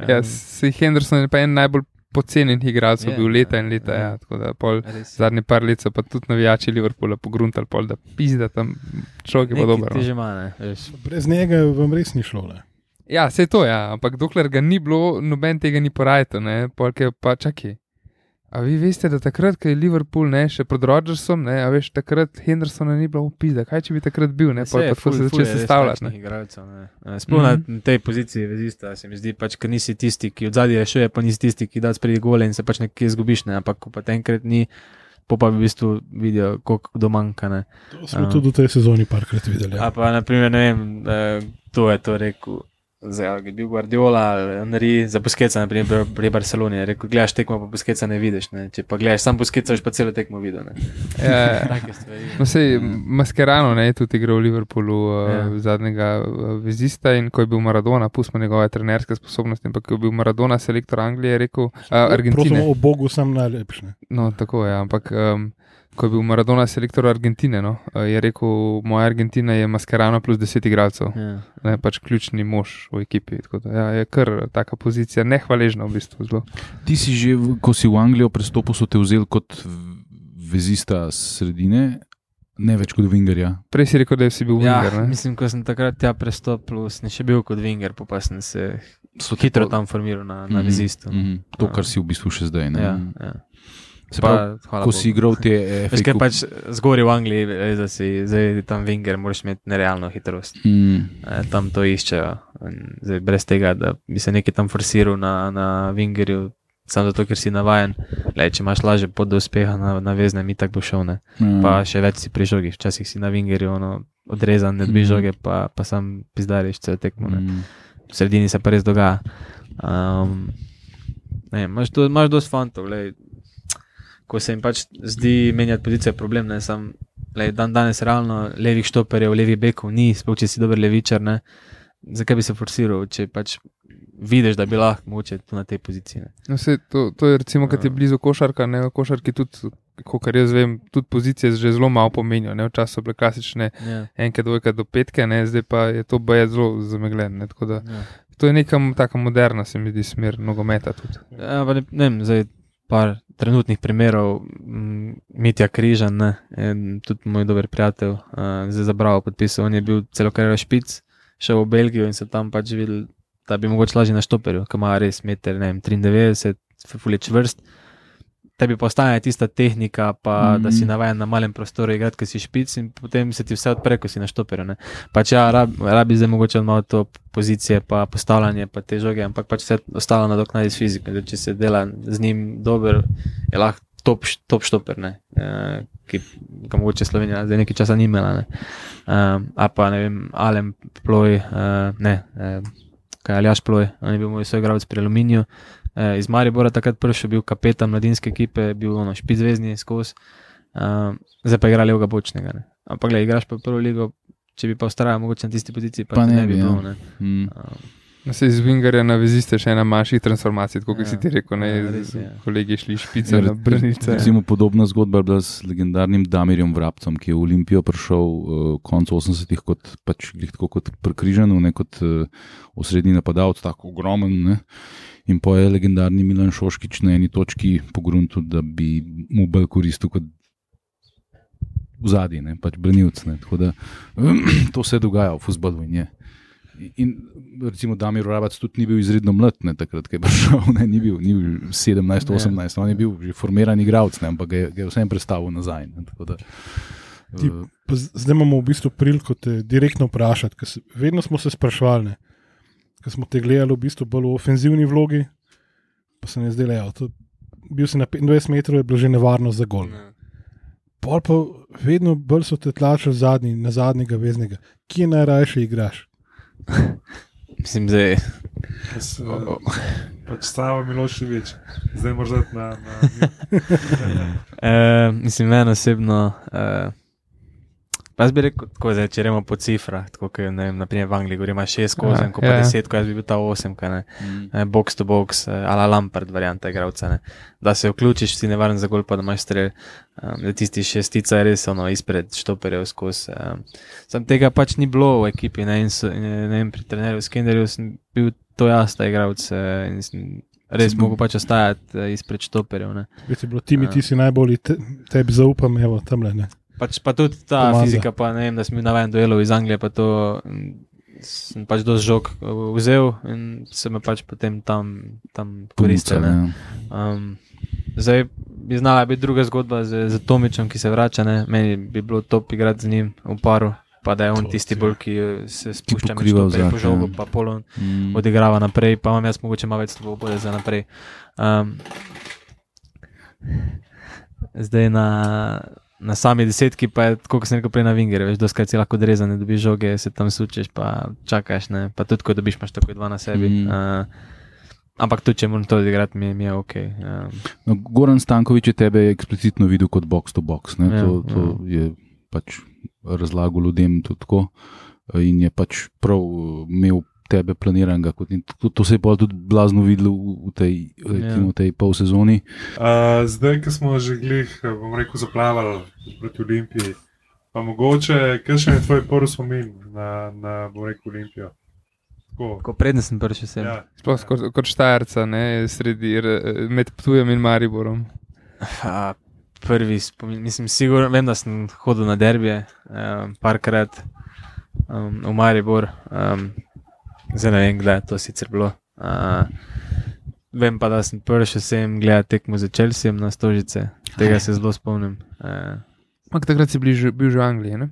Ja, si Henderson je pa en najbolj pocenjenih igralcev, Je, bil leta in ja, leta. ja. Ja, tako da pol, zadnji par let so pa tudi navijači Liverpoola pogruntali, pol, da pizda tam človek je pa Nekaj dober. Ti no. že ima, ne, veš. Brez njega vam res ni šlo. Ne? Ja, se je to, ja, ampak dokler ga ni bilo, noben tega ni porajal, ne, polk je pa čakaj. A vi veste, da takrat, ko je Liverpool ne, še pod Rodgersom, ne, a veš, takrat Hendersona ni bilo upisa, kaj če bi takrat bil, ne, pa tako se začne sestavljati. ne. igralcev, ne. Eh, Sploh mm -hmm. na tej poziciji vezista se mi zdi, pač, ker nisi tisti, ki od zadaj rešuje, pa nisi tisti, ki da spredi gole in se pač nekje zgubiš, ne. ampak ko pa enkrat ni, po pa v bistvu vidijo, koliko kdo manjka. Ne. To smo A. tudi v tej sezoni parkrat videli. A Ja. pa, naprimer, ne vem, eh, kdo je to rekel. Zdaj, ali je bil Guardiola, Henry, za poskeca, naprimer pri Barceloni. Je rekel, gledaš tekmo, pa poskeca ne vidiš. Ne. Če pa gledaš sam poskeca, boš pa celo tekmo videl. Ne. Ja, ja. No, sej, Mascherano ne, je tudi igral v Liverpoolu, uh, Ja. ja. zadnjega uh, vezista in ko je bil Maradona, pustimo njegove trenerske sposobnosti, ampak ko je bil Maradona selektor Anglije, je rekel, uh, Prosim, Argentine. o Bogu sem najlepši. ne. No, tako je, ampak um, ko je bil Maradona selektor Argentine, no, uh, je rekel, moja Argentina je Mascherano plus 10 igralcev, Ja. ne, pač ključni mož v ekipi. Da, ja, je kar taka pozicija, nehvaležna v bistvu. Zelo. Ti si že, ko si v Anglijo prestopil, so te vzeli kot vezista sredine, ne več kot Wingerja. Prej si rekel, da si bil Ja, Winger. ne? mislim, ko sem takrat tja prestopil, sem še bil kot Winger, pa, sem se So hitro tam formiral na, na Mhm, vezistu. mhm. To, kar si v bistvu še zdaj. Ne? Ja, ja. Se pravi, Pa, hvala ko si igral te FA Veš, kaj pač zgoraj v Angliji, res, da si zdaj tam Winger, moraš imeti nerealno hitrost. Mm, E, tam to iščejo. Zdaj, brez tega, da bi se nekaj tam forsiral na, na Wingerju, samo zato, ker si navajen. Lej, če imaš lažje pot do uspeha na, na vezne, mi tako bo šel. Ne? ja. Pa še več si pri žogi, včasih si na Wingerju ono, odrezan, ne dobiš Mhm. žoge, pa, pa sam pizdariš cel tekmo. ne. Mm. v sredini se pa res dogaja. Um, ne, imaš, do, imaš dosti fantov, lej, ko se jim pač zdi menjati pozicijo, je problem. Ne, sam, lej, dan danes realno levih štoperjev, levih bekov ni, sploh če si dober levičar. Ne. Zakaj bi se forsiral, če pač vidiš, da bi lahko moče na tej poziciji. Ne. No, sej, to, to je recimo, kad je blizu košarka, ne košarki tudi, kot jaz vem, tudi pozicije že zelo malo pomenijo. Ne? Včasih so bile klasične Ja, enke, dvojke do petke, ne? zdaj pa je to boje zelo zamegljeno. ne, tako da ja. To je neka taka moderna, se mi zdi, smer nogometa tudi. Ja, ne, ne vem, zdaj par trenutnih primerov, mm, Mitja Križan, ne, en, tudi moj dober prijatelj, uh, zdaj za Bravo podpisal, on je bil celo kariero špic, šel v Belgijo in so tam pač videli, da bi mogoče lažje na štoperju, ki ima res meter, ne vem, 93, fulje čvrst. Tebi pa ostane tista tehnika, pa mm -hmm. da si Mhm. navaden na malem prostoru igrati, ker si špic in potem se ti vse odpre, ko si na štoperju. ne. Pač ja, rab, rabi zdaj mogoče malo to pozicije, pa postavljanje, pa te žoge, ampak pač vse ostalo nadoknadi s fiziko. Zdaj, če se dela z njim dober, je lahko top, top štoper, ne, e, ki ga mogoče Slovenija zdaj nekaj časa ni imela. Ne. E, a pa ne vem, Alem Ploj, e, ne, e, kaj Aljaš Ploj, on je bil moj soigralec pri Aluminiju. E, iz Maribora takrat prišel, bil kapetan mladinske ekipe, bil ono špizvezdni skozi, e, zdaj pa igra levega bočnega. Ne. Ampak, gledaj, igraš pa prvo ligo, če bi pa ustrajal mogoče na tisti poziciji, pa, Pa ne, ne bi bi, ja. bilo. Ne. Mm. Um, No, se iz Wingerja na veziste še ena manjših transformacij, kot Ja. ja. si ti rekel, ne, Ja, res z- je. kolegi šli špice na brnice. Recimo podobna zgodba je bila s legendarnim Damirjem Vrabcem, ki je v Olimpijo prišel uh, konec 80-ih kot, pač, tako kot prekrižen, ne kot uh, osrednji napadalec, tako ogromen. Ne? In pa je legendarni Milan Šoškič na eni točki pogrunil, da bi mu bolj koristil kot v zadnji, pač branilc. Ne? Tako da to se dogaja v futbalu in je. In recimo Damir Rabac tudi ni bil izredno mlad, ne, takrat, ko je prišel, ne, ni bil, ni bil 17, 18, on je bil že formiran igralec, ne, ampak ga je, ga je vsem predstavil nazaj. Ne, da, Ti- z- Zdaj imamo v bistvu priliko te direktno vprašati. ker Vedno smo se sprašvali, ne, ker smo te gledali v bistvu bolj v ofenzivni vlogi, pa se ne zdelo, da je bil si na 25 metrov, je bilo že nevarno za gol. Pol pa vedno bolj so te tlačili zadnji, na zadnjega veznega. Kje najrajše igraš? mislim, da je. Eh, Pač Sava Miloševič, zdaj morda na. na Uh, mislim, meni osebno, uh, Jaz bi rekel, tako, zdaj, če gremo po cifrah, tako kot ne vem, naprimer v Angliji, govorimo 6 kozen, Ja, ko pa ja. 10, ko jaz bi bil ta 8, kaj ne. Mm. Eh, Box to box, eh, ala Lampard varianta igralca, ne. Da se vključiš, si nevaren za gol, pa da imaš strel. Um, da tisti šestica je res ono izpred štoperjev skozi. Um, sam tega pač ni bilo v ekipi, ne, in so, in, ne vem, pri trenerju Skinnerju sem bil to jaz, ta igralec, eh, in sem res Si mogel pač ostajati izpred štoperjev, ne. Veš, bilo ti mi, Ja. ti si najbolj, te, tebi zaupam, evo, tam le. Ne. Pač pa tudi ta Pomaga. fizika, pa ne vem, da sem bil navaden duelov iz Anglije, pa to sem pač dosti žog eh, vzel in se me pač potem tam, tam koristil. Um, zdaj bi znala biti druga zgodba z, z Tomičem, ki se vrača. Ne? Meni bi bilo top igrati z njim v paru, pa da je on To tisti bolj, ki eh, se spušča pokriva štoperje po zrak, žogu, ja. pa polon Mm. odigrava naprej, pa imam jaz mogoče malo več svobode za naprej. Um, zdaj na, na sami desetki pa je, tako kot sem rekel prej na Vingerju, veš, doskrat si lahko drezan, ne dobiš žoge, se tam sučeš, pa čakaš, ne? pa tudi ko dobiš, imaš takoj dva na sebi. Mhm. Uh, ampak tudi če moram to odigrati, mi, mi je ok. Um, No, Goran Stankovič je tebe eksplicitno videl kot box to box. Ne? Ja, To, to je pač razlagal ljudem tudi tako. In je pač prav imel tebe planiranega. To, to se je pa tudi blazno videlo v, v tej, recimo, tej pol sezoni. Uh, zdaj, ko smo že glih, bom rekel, zaplavali proti Olimpiji, pa mogoče, kakšen je tvoj prvi spomin na, na bom rekel, Olimpijo? Tako. ko prednji sem prišel sem. Ja. Sploh kot, kot štajerca, ne, sredi, med Ptujem in Mariborom. A, prvi spomin, mislim, sigurno, vem, da sem hodil na derbije, um, parkrat um, v Maribor, um, zdaj ne vem, kdaj je to sicer bilo. Uh, vem pa, da sem prišel sem gledati tekmo za Chelsea na Stožice, tega se zelo spomnim. Uh, Ampak takrat si bil že, bil že v Angliji. Ne?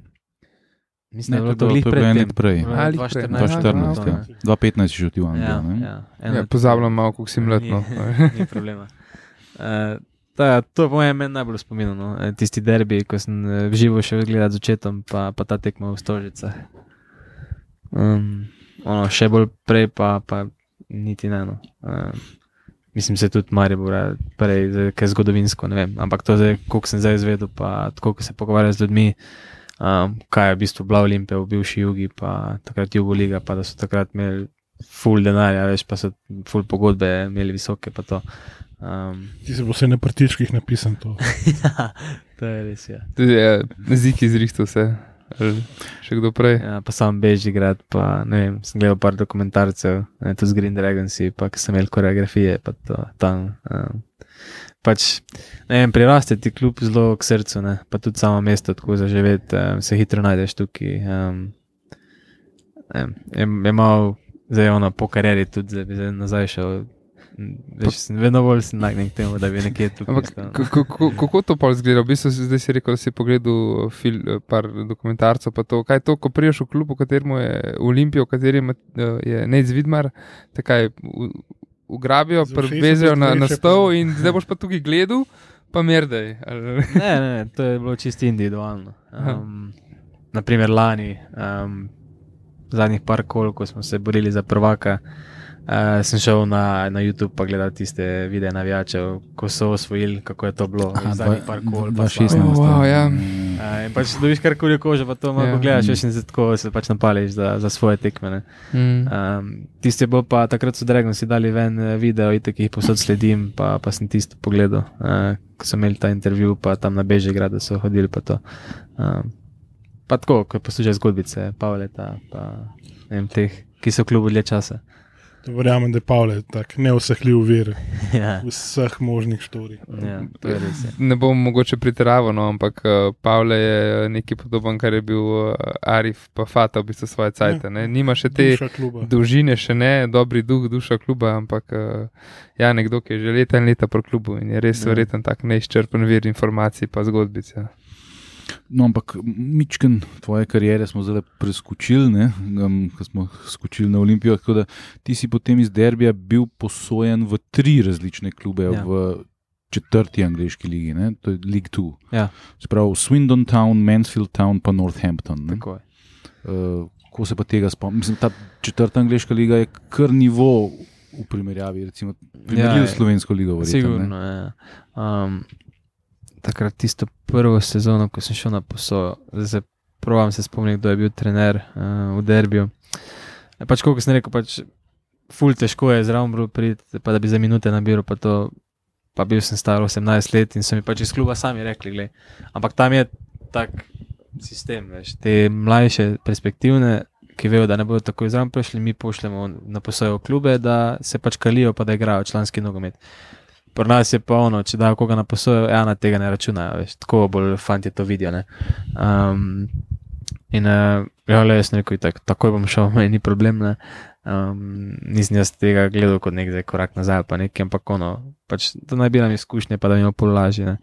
mislim, Ne, da je to bilo je to pred leto prej. Ali 2014. 2014, ja. 2015 si že v Anglijo. Ja, ne? ja, Ja, pozabljam malo, kako si mlad. No. Ni, ni problema. Uh, ta, to je po mojem najbolj spominjeno. No? Eh, Tisti derbi, ko sem eh, v živo šel gledati z očetom, pa, pa ta tekma v Stožicah. Um, ono, še bolj prej, pa, pa niti ne. No. Uh, mislim, se tudi Maribor, prej, kaj zgodovinsko, ne vem. Ampak to, zdaj, koliko sem zdaj izvedel, pa tako, ko se pogovarjam z ljudmi. Um, kaj je v bistvu bila Olimpija v bivši jugi, pa takrat Jugo Liga, pa da so takrat imeli full denarja, veš, pa so full pogodbe imeli visoke. pa to. Um, Ti si bo vse na prtičkih napisan to. ja, to je res. Ja. Tudi je zik izrihtal vse. Ali Še kdo prej. Ja, pa sam beži grad, pa ne vem, sem gledal par dokumentarcev, ne, tudi z Green Dragonsi, pa sem imel koreografije, pa to tam. Um, pač, ne vem, priraste ti kljub zelo k srcu, ne, pa tudi samo mesto, tako za živeti, um, se hitro najdeš tukaj. Um, ne je, je malo, zdaj ono po karieri tudi, zdaj zdaj nazaj šel. Veš, sem vedno bolj nagnjen k temu, da bi nekje tukaj. Ampak kako- to pa izgleda? V bistvu si zdaj si rekel, da si pogledal fil, par dokumentarcev. pa To, kaj je to, ko priješ v klub, v katerem je Olimpija, v katerem je Nec Vidmar, takaj ugrabijo, prevezejo na, na stol in zdaj boš pa tukaj gledal, pa merdej. ne, ne, to je bilo čisto individualno. Um, naprimer, lani, um, zadnjih par kol, ko smo se borili za prvaka, uh, sem šel na, na YouTube pa gledati tiste videe navijačev, ko so osvojili, kako je to bilo. Aha, veš, zadnjih par kol. pa 2016. slavje. Oh, wow, ja. Uh, in pač dobiš karkoli kože, pa to malo Ja. yeah. gledaš, veš, in se tako se pač napališ za, za svoje tekme. ne. Mm. Um, tisti je bil pa takrat so Dragon si dali ven eh, video, itek jih posod sledim, pa, pa sem tisto pogledal, uh, ko so imeli ta intervju, pa tam na Bežigradu so hodili pa to. Um, pa tako, ko poslušaš zgodbice, Pavleta, pa ne vem, teh, ki so v klubu dlje časa. Verjamem, da je Pavle tak neusahljiv vir ja, vseh možnih štorij. ja. Ja. Ne bom mogoče pretiraval, no, ampak uh, Pavle je nekaj podoben, kar je bil uh, Arif, pa Fata, v bistvu svoje cajt. Nima še te dolžine, še ne, dobri duh, duša kluba, ampak ja, nekdo, ki je že leta in leta po klubu in je res Ja. verjeten tak neizčrpen vir informacij pa zgodbic. Ja. No, ampak Mičken, tvoje karijere smo zdaj preskočili, ne, um, ko smo skočili na Olimpijo. Tako da ti si potem iz Derbija bil posojen v tri različne klube Ja. v četrti angliški ligi, ne, to je League Two. Ja. Sprav Swindon Town, Mansfield Town, pa Northampton. Uh, ko se pa tega spomnim, mislim, ta četrta angliška liga je kar nivo v primerjavi, recimo, primerljiv Ja, s slovensko ligo. Verjetno, Sigurno. Ja. Um, takrat tisto prvo sezono, ko sem šel na posojo, zdaj se provam se spomniti, kdo je bil trener uh, v derbiju. E, pač, kot sem rekel, pač, ful težko je zraven priti, pa da bi za minute nabiral, pa to. Pa bil sem star 18 let in so mi pač iz kluba sami rekli, gled. ampak tam je tak sistem, veš, te mlajše perspektivne, ki vejo, da ne bodo tako izravno prišli, mi pošljemo na posojo klube, da se pač kalijo, pa da igrajo članski nogomet. Pri nas je pa ono, če da koga na posojo, ja, na tega ne računajo, veš, tako bolj fanti to vidijo. Um, in uh, ja, le jaz rekel, tak, takoj bom šel, meni ni problem. Ne? Um, nisem jaz tega gledal kot nek korak nazaj, pa nekaj, ampak ono, pač to naj bi nam izkušnje, pa da mi je pol lažje.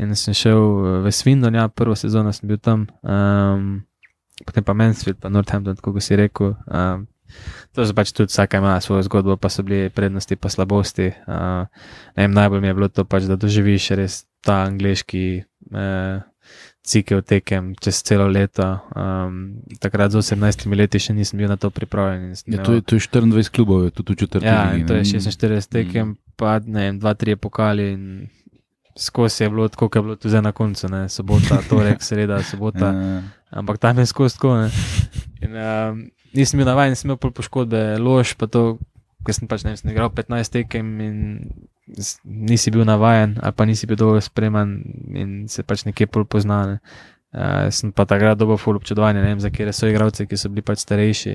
In sem šel v Svindon, ja, prvo sezono sem bil tam, um, potem pa Mansfield, pa Northampton, kot si rekel. Um, to so pač tudi vsaka ima svojo zgodbo, pa so bili prednosti, pa slabosti. Uh, vem, najbolj mi je bilo to, pač, da doživiš res ta angliški. Uh, cikel tekem čez celo leto. Um, takrat z 18 leti še nisem bil na to pripravljen. Ja, to, je, to je 24 klubov, tudi v četrti. Ja, ligi, to je 46 tekem, mm. pa ne vem, 2-3 pokali. Skozi je bilo tako, kot je bilo tudi na koncu, ne? sobota, torek, sreda, sobota. Ja. Ampak tam je skozi tako. In, um, nisem bil navaden, nisem imel poškodbe, lož, pa to, ker sem pač ne vem, igral 15 tekem in nisi bil navaden, ali pa nisi bil dovolj spreman in se pač nekje bolj poznal. Uh, sem pa takrat dobil ful občudovanje, ne vem, za kere so igravci, ki so bili pač starejši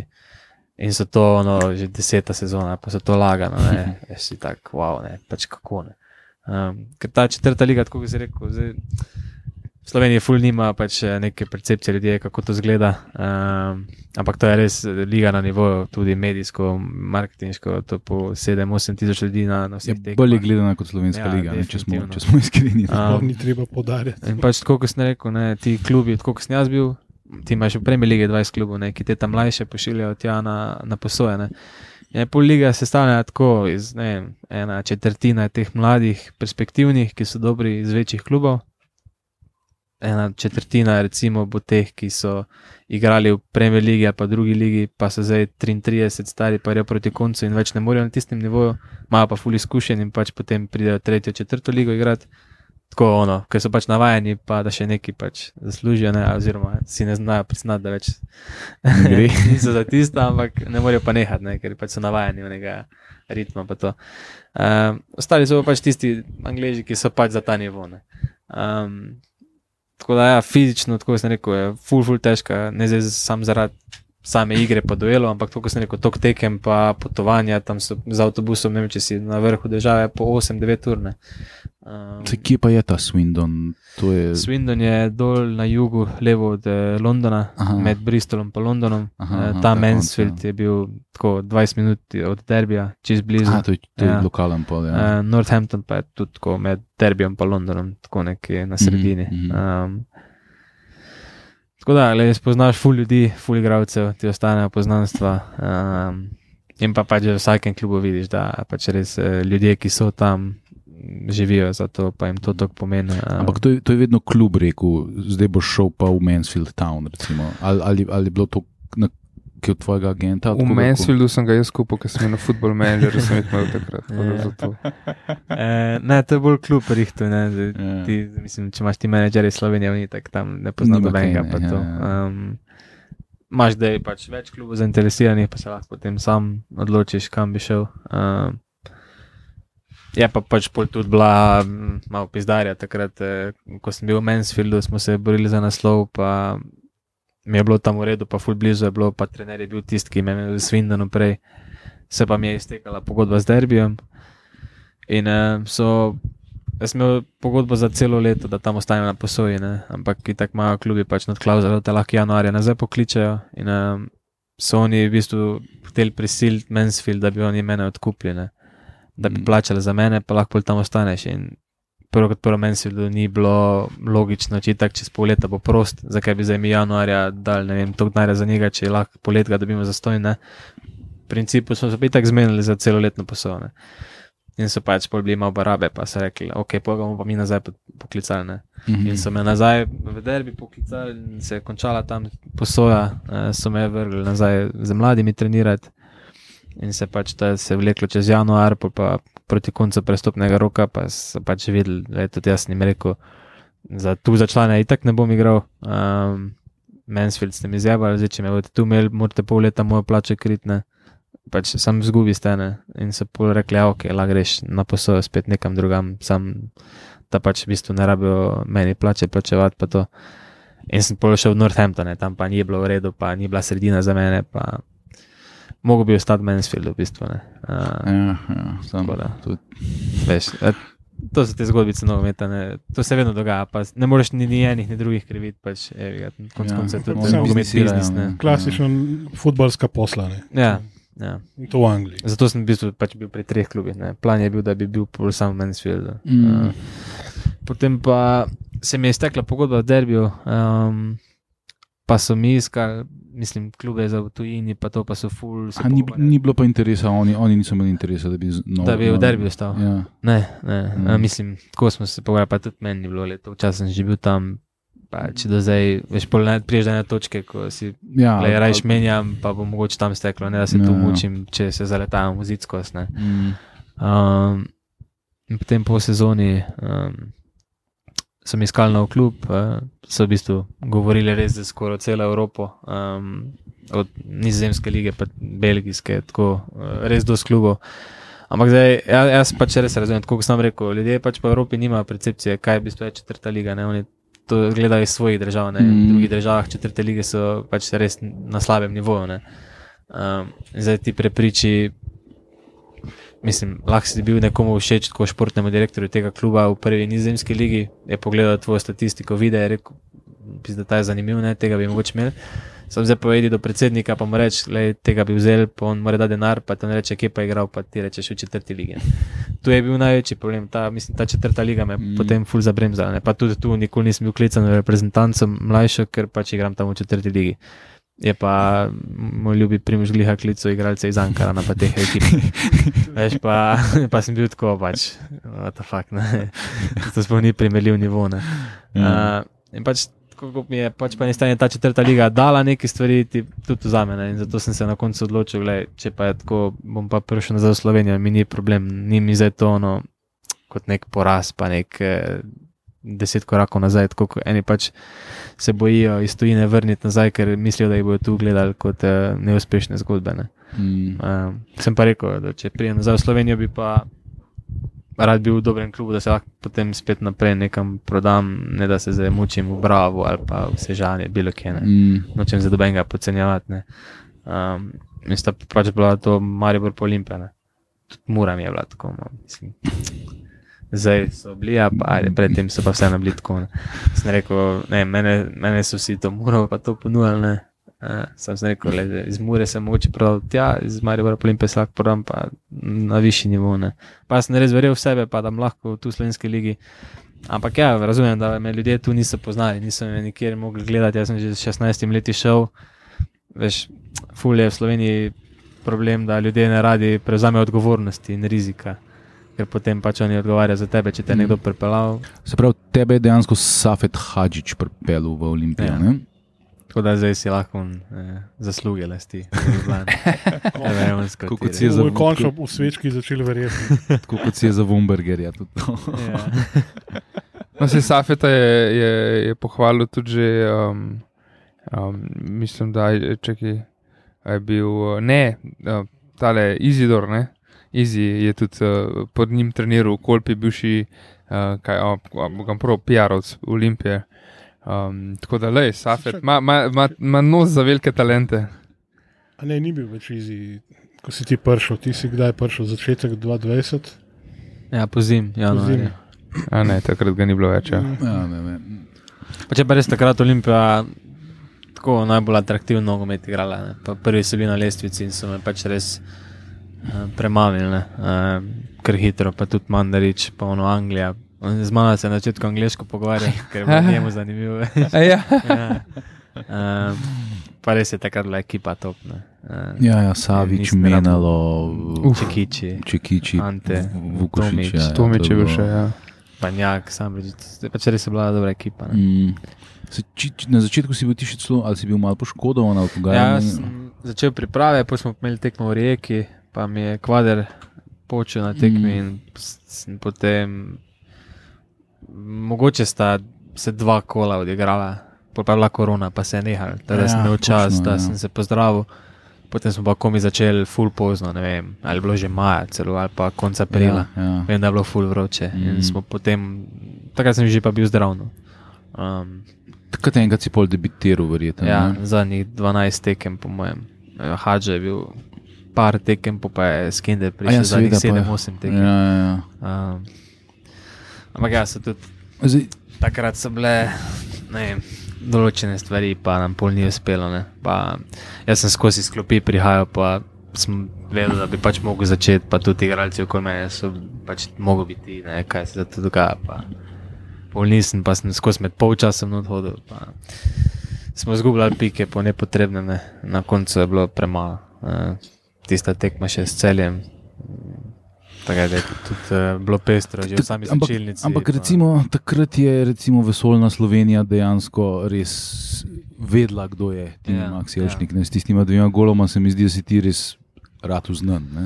in so to, no, že deseta sezona, pa so to lagano, ne, si tak, wow, ne, pač kako ne. Um, ker ta četrta liga, tako bi se rekel, zdaj. Slovenija, ful nima pač eh, neke percepcije ljudi, kako to zgleda. Um, ampak to je res eh, liga na nivoju, tudi medijsko, marketinško, to po 7-8 tisoč ljudi na, na vseh teh. Bolje gledana kot slovenska ja, liga, ne, če, smo, če smo iskreni. Um, ni treba podarjati. In pač, kot sem rekel, ne, ti klubi, kot sem jaz bil, ti imaš v premi lige 20 klubov, ne, ki te tam mlajše pošiljajo tja na, na posojene. Je pol liga sestavljena tako iz ne, ena četrtina teh mladih, perspektivnih, ki so dobri iz večjih klubov ena četrtina, recimo, bo teh, ki so igrali v Premier League pa drugi ligi, pa so zdaj 33, stari pa je proti koncu in več ne morejo na tistem nivoju, imajo pa fully izkušen in pač potem pridejo tretjo, četrto ligo igrati. Tako ono, ker so pač navajeni, pa da še neki pač zaslužijo, ne, oziroma si ne znajo priznati, da več ne. Niso za tisto, ampak ne morejo pa nehati, ne, ker pač so navajeni nekega ritma. Um, ostali so pač tisti angliži, ki so pač za ta nivo. Um, Tako da, ja, fizično, tako sem rekel, je full, full težka, ne zdaj sam zaradi same igre, pa duelo, ampak tako sem rekel, tok tekem, pa potovanja tam so z avtobusom, ne vem, če si na vrhu države po 8-9 ur. Um, Kje pa je ta Swindon? Je... Swindon je dol na jugu, levo od eh, Londona, aha. med Bristolom in Londonom. Aha, eh, aha, ta Mansfield ja. je bil tako 20 minut od Derbija, čez blizu. Aha, to je, to je ja. lokalen pol. Ja. Uh, Northampton pa je tudi tako med Derbijem in Londonom, tako nekje na sredini. Mm -hmm. um, tako da, le spoznaš ful ljudi, ful igravcev, ti ostanejo poznanstva. Um, in pa pač v vsakem klubu vidiš, da pač res ljudje, ki so tam živijo za to, pa jim to tako pomeni. Ampak to je, to je vedno klub rekel, zdaj boš šel pa v Mansfield Town. Ali, ali, ali je bilo to na, od tvojega agenta? V Mansfieldu sem ga jaz kupil, ker sem na football manager, sem imel takrat. e, ne, to je bolj klub rihtu. Ja. Mislim, če imaš ti menedžerje Slovenije, ni tako tam, ne poznaš nobenega. Ja, ja. Um, Máš, da je pač več klubov zainteresiranih, pa se lahko potem sam odločiš, kam bi šel. Um, Je pa pač tudi bila malo pizdarja takrat, eh, ko sem bil v Mansfieldu, smo se borili za naslov, pa mi je bilo tam v redu, pa ful blizu je bilo, pa trener je bil tisti, ki me je imel Swindon prej, se pa mi je iztekala pogodba z Derbijem. In uh, so, jaz sem imel pogodbo za celo leto, da tam ostanem na posoji, ne? ampak ki tako imajo klubi pač nad klauzulom, da lahko januarja nazaj pokličejo. In uh, so oni v bistvu hoteli prisiliti Mansfield, da bi oni mene odkupili da bi mm. plačali za mene, pa lahko tam ostaneš. In prvo kot prvo meni se ni bilo logično, če tako čez pol leta bo prost, zakaj bi zdaj mi januarja dal, ne vem, to gnare za njega, če lahko pol leta dobimo za stojne. V principu smo se pa tako zmenili za celoletno poslovne. In so pač pol bili malo barabe, pa so rekli, ok, pa bomo pa mi nazaj poklicali. Mm -hmm. In so me nazaj v derbi poklicali in se je končala tam posoja, eh, so me vrgli nazaj z mladimi trenirati in se pač ta se vleklo čez januar, pa, pa proti koncu prestopnega roka, pa so pač videli, da je tudi jaz jim rekel, za tu za člane itak ne bom igral. Um, Mansfield ste mi zjavali, zdaj če me boste tu imeli, morate pol leta moje plače kritne. Pač sam zgubi stene in se pol rekli, ja, ok, lahko greš na posojo spet nekam drugam, sam da pač v bistvu ne rabijo meni plače plačevati pa to. In sem pol šel v Northampton, tam pa ni bilo v redu, pa ni bila sredina za mene, pa mogo bi ostati v Mansfieldu v bistvu. Ne. Uh, Ja, ja, sam, da. to, Veš, to so te zgodbice nogometa, ne. to se vedno dogaja, pa ne moreš ni, ni enih, ni drugih kriviti, pač, evi ga, konc Ja, koncev, to oni je nogomet biznisirajo, biznis. ne. Ne. Klasično futbalska poslane. Ja, ja. In to v Angliji. Zato sem v bistvu pač bil pri treh klubih. Ne. Plan je bil, da bi bil pol sam v Mansfieldu. Mm. Uh, potem pa se mi je stekla pogodba v derbiju, um, pa so mi iskali, mislim, klube za tujini, pa to pa so full. se a, ni, ni bilo pa interesa, oni, oni niso imeli interesa, da bi z- nov, Da bi v nov- derbiju stal. Ja. Ne, ne, Mm. mm. mislim, tako smo se pogovarjali, pa tudi meni ni bilo leto, včasih sem že bil tam. Pa, če do zdaj, veš, priješ do ene točke, ko si Ja, le rajš menjam, pa bo mogoče tam steklo, ne da se Ja, tu ja. mučim, če se zaletajam v zid skozi. ne. Mm. Um, in potem po sezoni um, sem iskal nov klub, uh, so v bistvu govorili res za skoraj celo Evropo, um, od nizozemske lige pa belgijske, tako uh, res do klubov. Ampak zdaj, ja, jaz pač res razumem, tako kot sem rekel, ljudje pač po Evropi nimajo percepcije, kaj v bistvu je četrta liga. Ne? Oni to gledajo iz svojih držav, ne? Mm. v drugih državah četrte lige so pač res na slabem nivoju. ne. Um, zdaj ti prepriči, mislim, lahko si bil nekomu všeč, kot športnemu direktorju tega kluba v prvi nizozemski ligi, je pogledal tvojo statistiko, video je rekel, da ta je zanimiv, ne, tega bi mogoče imel. Sam zdaj povedi do predsednika, pa mu reče, da tega bi vzel, pa on mora dati denar, pa ti on reče, kje pa je igral, pa ti rečeš v četrti ligi. Tu je bil največji problem, ta, mislim, ta četrta liga me je Mm. potem ful zabremzala. Ne. Pa tudi tu nikoli nisem bil klican v reprezentanco mlajšo, ker pač igram tam v četrti ligi. Je pa moj ljubi primož gliha klical igralce iz Ankara, pa teh ekip. Veš, pa, pa sem bil tako pač, what the fuck, ne. To sploh ni primerljiv nivo, ne. Uh, in pač, kot mi je pač po eni strani ta četrta liga dala neke stvari, ti tudi vzame. Ne? In zato sem se na koncu odločil, gled, če pa je tako, bom pa prišel nazaj v Slovenijo, mi ni problem, ni mi zdaj to ono, kot nek poraz, pa nek eh, deset korakov nazaj, tako kot eni pač se bojijo iz tujine vrniti nazaj, ker mislijo, da jih bodo tu gledali kot eh, neuspešne zgodbe. Ne? Mm. Um, sem pa rekel, da če prijem nazaj v Slovenijo, bi pa rad bil v dobrem klubu, da se lahko potem spet naprej nekam prodam, ne da se zdaj mučim v Bravo ali pa v Sežanje, bilo kje. Ne. Mm. Nočem za dobenega podcenjevati. ne. Um, in sta pač bila to Maribor po Olimpijane. Tudi Mura mi je bila tako, no, mislim. Zdaj so bili, a pa ajde, predtem so pa vseeno bili tako. Ne. Sem rekel, ne, mene, mene so vsi to Muro pa to ponujali. ne. Uh, sam sem rekel, le, iz Mure sem mogoče prodal tja, iz Maribora po Olimpiji se lahko prodam pa na višji nivo. Ne. Pa sem res verjel v sebe, pa da lahko tu v slovenski ligi. Ampak ja, razumem, da me ljudje tu niso poznali, niso me nikjer mogli gledati. Jaz sem že s 16 leti šel, veš, ful je v Sloveniji problem, da ljudje ne radi prevzamejo odgovornosti in rizika. Ker potem pač oni odgovarjajo za tebe, če te je Mm. nekdo pripeljal. Se pravi, tebe je dejansko Safet Hadžič pripeljal v Olimpijo. Ja. ne? Tako da zdaj si lahko eh, zasluge lasti. Tako kot si je za, Bomo končno v svečki začeli verjeti. tako kot si je za Wumbergerja. tudi to. Ja. No, se Safeta je, je, je pohvalil tudi, že, um, um, mislim, da je, čaki, a je bil ne, uh, tale Izidor, ne. Izi je tudi uh, pod njim treniral, kolpi bivši, uh, kaj, bom prav, PR-ovc Olimpije. Um, tako da, le, Safet ima- nos za velike talente. A ne, ni bil več izi, ko si ti prišel. Ti si kdaj prišel, začetek 2020? ja, pozim, januarja. Pozimi. A ne, takrat ga ni bilo več. Ja. Ja, ne, ne. Pa če pa res takrat Olimpija tako najbolj atraktivno nogomet igrala. Ne. Pa prvi so bili na lestvici in so me pač res premavili, ne. uh, kar hitro, pa tudi Mandarič, pa ono Anglija. On Z mano se je na začetku angliško pogovarjal, ker je bilo njemu zanimivo. Ja. uh, pa res je takrat bila ekipa top. Ne. Uh, Ja, ja, Savič, Menalo, Čekiči, Čekiči, Ante, Vukošič. Tomič. ja, Tomič to je bil še. Ja. Panjak, sam reči. Pač res je bila dobra ekipa. Ne. Mm. Se, či, či, na začetku si bil ti še celo, ali si bil malo poškodovan ali kaj? Ja, jaz sem začel priprave, potem smo imeli tekmo v Rijeki, pa mi je kvader počel na tekmi Mm. in potem, mogoče sta se dva kola odigrala, pa je bila korona, pa se je nehal, da ja, sem imel čas, točno, da ja. sem se pozdravil. Potem smo pa komi začeli full pozno, ne vem, ali bilo že maja, celo ali pa konec aprila. Ja, ja. Vem, da je bilo full vroče. Mm. Potem, takrat sem že pa bil zdrav. No. Um, Takrat enkrat si pol debitiral, verjetno. ja, ne? zadnjih 12 tekem, po mojem. Hadže je bil par tekem, pa, je Skinder A prišel ja, ja, je. 7-8 tekem. Ja, ja, ja. Um, ampak ja, so tudi Zdaj, takrat so bile ne določene stvari, pa nam pol ni uspelo. ne. Pa, jaz sem skozi sklopi prihajal, pa sem vedel, da bi pač mogel začeti, pa tudi igralci okoli mene so pač mogli biti, ne, kaj se zato dogaja. Pa. Pol nisem, pa sem skozi med polčasom odhodil. Pa. Smo izgubljali pike po nepotrebnem, ne. na koncu je bilo premalo. Uh, tista tekma še s celjem. Tako da je tudi uh, bilo pestro, že v sami ampak, začelnici. ampak pa- recimo, takrat je recimo vesoljna Slovenija dejansko res vedela, kdo je Tim Ja, ja, Max Jelšnik. Ja. S tistima dvema goloma se mi zdi, da si ti res rad uznan. Ne?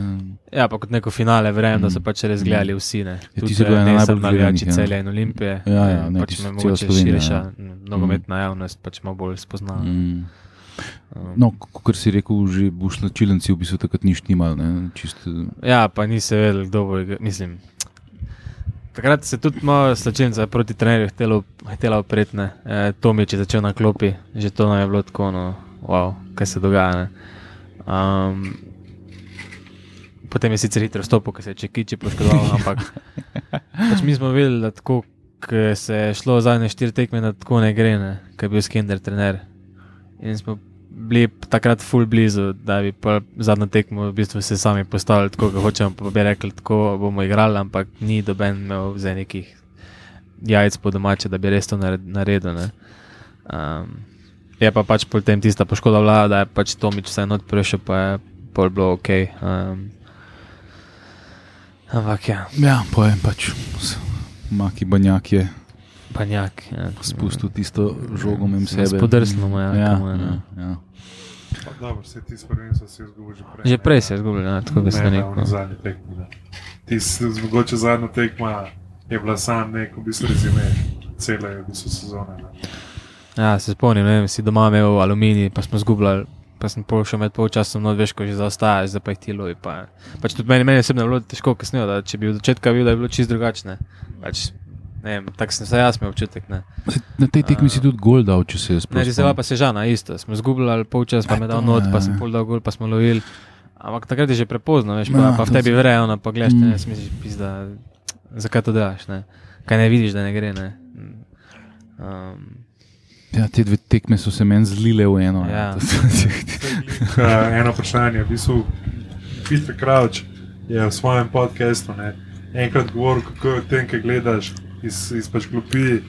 Ja, pa kot neko finale, verjamem, mm. da so Mm. pač res gledali vsi. Ne. Ja, ti si bil ena najbolj gledanih, ja. celja in olimpije. Ja, ja, eh, ne, pač me mogoče širša ja. mm, nogometna javnost pač malo bolj spoznala. Mm. No, kot si rekel, že v šlačilenci v bistvu takrat ni štimal. ne, Čist, Ja, pa ni se vedel, kdo bo. Mislim. Takrat se tudi malo slačilnica proti trenerju htelo- htela opretne. E, Tomič je začel na klopi, že to nam je bilo tako, no, wow, kaj se dogaja. Ne. Um, potem je sicer hitro stopil, ker se je čekiči poškodoval, ampak pač mi smo videli, da tako, ko se je šlo zadnje štiri tekme, da tako ne gre, ne, ker je bil Skinder trener. In smo bili takrat full blizu, da bi zadnjo tekmo v bistvu se sami postavili tako, kot hočemo, pa bi rekli, tako bomo igrali, ampak ni doben imel za nekih jajc po domače, da bi res to nared- naredil. ne. Um, je pa pač potem tista poškoda vlada, da je pač Tomič vse not prišel, pa je pol bilo ok. Um, ampak ja, ja, pojem pač. Maki banjak je panjak. Ja, spustil tisto žogo mem sebe. Spodrsno mu je. Ja, komu je, ne. ja, ja. Dobro, se ti prvenstvo si izgubil že prej. Že prej se je zgubil, ja, tako bi se ne, na zadnji tekmi. ne. Ti si mogoče zadnja tekma je bila sam nek, v bistvu rezime cele v bistvu sezone. Ne. Ja, se spomnim, ne vem, si doma imel aluminij, pa smo zgubljali. Pa sem pol še med polčasom, no, veš, ko že zaostajaj, zdaj pa jih ti lovi. Pa, pač tudi meni, meni osebno je bilo težko, kasneje, da če bi od začetka videl, da je bilo čist drugačne. Pač, ne tako sem se jaz imel občutek. Ne, Na tej tekmi si tudi gol dal, če se je ne spomnil. bila pa sežana, isto. Smo zgubljali polčas, pa me dal not, ja, pa sem ja. pol dal gol, pa smo lovili. Ampak takrat je že prepozno, veš, Ja, pa, pa to v tebi se- verjejo, no, pa gledaš, Mm. ne, smisliš, pizda, zakaj to delaš, ne. Kaj ne vidiš, da ne gre, ne. Um, Ja, te dve tekme so se meni zlile v eno. Ja. Uh, eno vprašanje, v bistvu Peter Crouch je v svojem podkastu ne, enkrat govoril, kako je o tem, kaj gledaš iz, iz pač klopi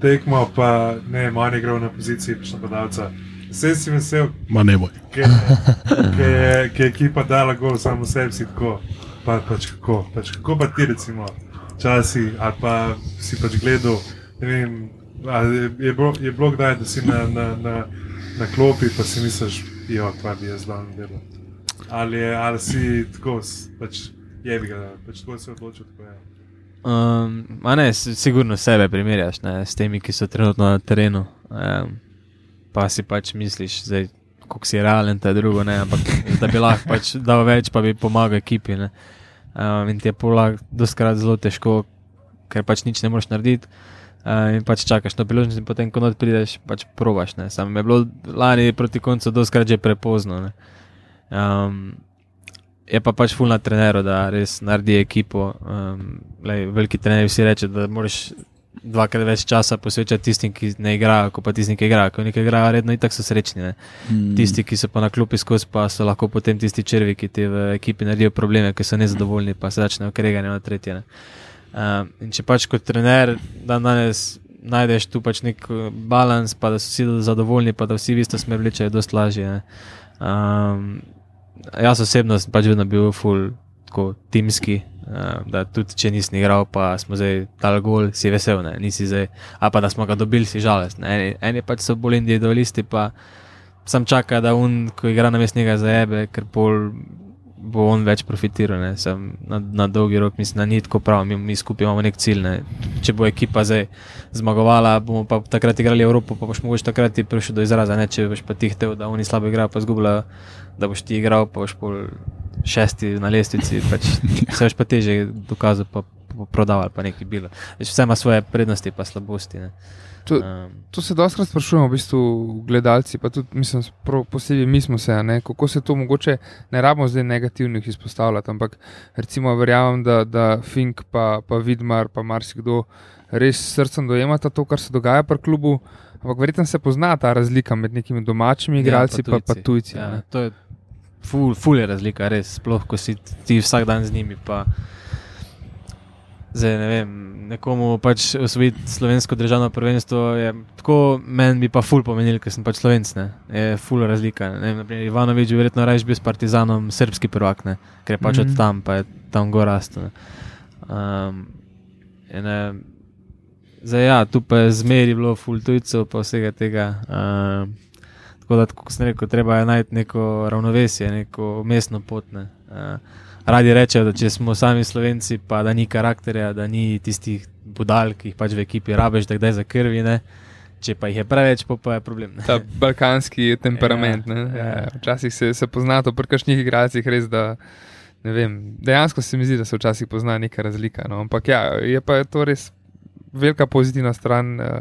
tekmo, pa ne, manj igral na poziciji pač napadalca. Vse si vesel, Ma ne boj. ker je, je ekipa dala gol, samo sebi si tako. Pa, pač kako, pač kako pa ti recimo časi, ali pa si pač gledal, ne vem, je, je, bilo, je bilo kdaj, da si na, na, na, na klopi, pa si misliš, jo, kva bi jaz dan delal. Ali, ali si tako, pač je bi ga, pač tako se odločil, tako je. Um, ne, sigurno sebe primerjaš ne, s temi, ki so trenutno na terenu. Um, pa si pač misliš, da kako si realen, je drugo, ne, ampak da bi lahko pač dal več, pa bi pomagal ekipi. Ne. Um, in ti je polag doskrat zelo težko, ker pač nič ne moreš narediti. Uh, in pač čakaš na priložnost, in potem, ko not prideš, pač probaš. ne. Samo je bilo lani proti koncu doskrat že prepozno. ne. Um, je pa pač fulna trener, da res naredi ekipo. Um, lej, veliki trener vsi reče, da moraš dvakrat več časa posvečati tistim, ki ne igrajo, kot pa tistim, ki igrajo. Ko nekaj igrajo, redno in tako so srečni. Ne? Mm. Tisti, ki so pa na klupi skozi, pa so lahko potem tisti črvi, ki ti v ekipi naredijo probleme, ki so nezadovoljni, pa se začnejo kregati na tretje. Ne? Um, in če pač kot trener dan danes najdeš tu pač nek eh, balans, pa da so vsi zadovoljni, pa da vsi v isto smer vlečejo, je dosti lažje. ne. Um, jaz osebno sem pač vedno bil full tako timski, uh, da tudi če nisem igral, pa smo zdaj dal gol, si vesel, ne, nisi zdaj, a pa da smo ga dobili, si žalosten. Eni, eni pač so bolj individualisti, pa sam čaka, da un, ko igra na mest njega zajebe, ker pol bo on več profitiral. ne. Sem Na, na dolgi rok mislim, da ni tako prav, mi, mi skupaj imamo nek cilj. Ne. Če bo ekipa zdaj zmagovala, bomo pa takrat igrali Evropo, pa boš mogoče takrat prišel do izraza. Ne. Če boš pa ti hotel, da oni slabo igrajo, pa zgubljajo, da boš ti igral, pa boš pol šesti na lestvici, pač se boš pa teže dokazal, pa prodal ali pa nekaj bilo. Veš, Vse ima svoje prednosti in slabosti. Ne. To, Um, to se dostakrat sprašujemo, v bistvu, gledalci, pa tudi mislim, posebej mi smo se, ne, kako se to mogoče ne rabimo zdaj negativnih izpostavljati. Ampak recimo verjamem, da, da Fink, pa, pa Vidmar, pa marsikdo res srcem dojemata to, kar se dogaja pri klubu. Ampak verjetno se pozna ta razlika med nekimi domačimi igralci in ja, pa, pa tujci. a Ja, ne. to je ful, ful je razlika, res. Sploh, ko si ti vsak dan z njimi. Pa, zdaj, ne vem, nekomu pač osvojiti slovensko državno prvenstvo je tako, meni bi pa ful pomenil, ker sem pač slovenc. Ne. Je ful razlika. Ne vem, naprimer, Ivanovič je verjetno raje bil s Partizanom srpski prvak, ne, ker je pač mm Mhm. -hmm. od tam, pa je tam gor rastel. Um, in, Zdaj, ja, tu pa je zmeri bilo ful tujcev, pa vsega tega. Um, tako da, kot sem rekel, treba je najti neko ravnovesje, neko mestno pot. Ne. Uh, radi rečejo, da če smo sami slovenci, pa da ni karakterja, da ni tistih budal, ki jih pač v ekipi rabiš, da kdaj za krvi. Ne. Če pa jih je preveč, pa, pa je problem. Ne. Ta balkanski temperament. Ja, Ja, ja. ja. Včasih se, se pozna to pri kakšnih igralcih, res da. ne Vem, dejansko se mi zdi, da se včasih pozna neka razlika. No. Ampak ja, je pa to res velika pozitivna stran uh,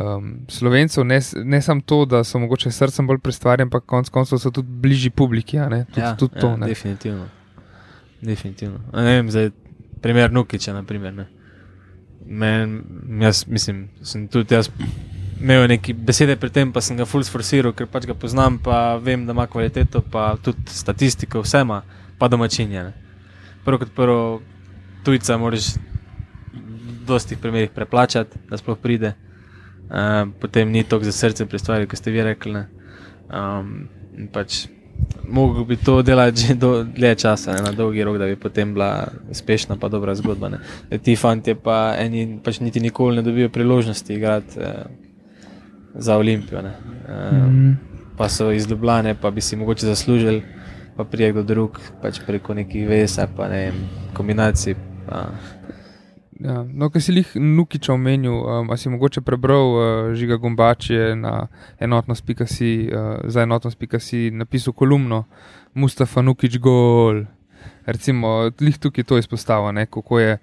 um, slovencev. Ne, ne samo to, da so mogoče srcem bolj prestvarjeni, ampak konec koncev so tudi bližji publiki. a ne. Tudi, ja, tudi to. ja, ne. definitivno. Definitivno. A Ne vem, zdaj, primer Nukiča. Naprimer, ne. Men, jaz mislim, sem tudi jaz imel neke besede pri tem, pa sem ga full sforsiral, ker pač ga poznam, pa vem, da ima kvaliteto, pa tudi statistiko, vse ima, pa domačinje. ne. Prvo kot prvo, tujca moraš v dostih primerih preplačati, da sploh pride. Uh, potem ni toliko za srce pri stvari, kot ste vi rekli. ne. Um, pač Mogel bi to delati že do dlje časa, ne, na dolgi rok, da bi potem bila uspešna, pa dobra zgodba. Ne. E, Ti fanti pa eni pač niti nikoli ne dobijo priložnosti igrati eh, za Olimpijo. Ne. Eh, Mm. pa so iz Ljubljana, pa bi si mogoče zaslužili, pa prije kdo drug, pač preko nekih vesa, pa ne vem, kombinacij. Pa, Ja, no, ki si jih Nukiča omenil, um, a si mogoče prebral, uh, Žiga Gombač je na enotnost.si, uh, za enotnost.si napisal kolumno Mustafa Nukič gol. Recimo, lih tukaj to izpostavlja, ne, kako je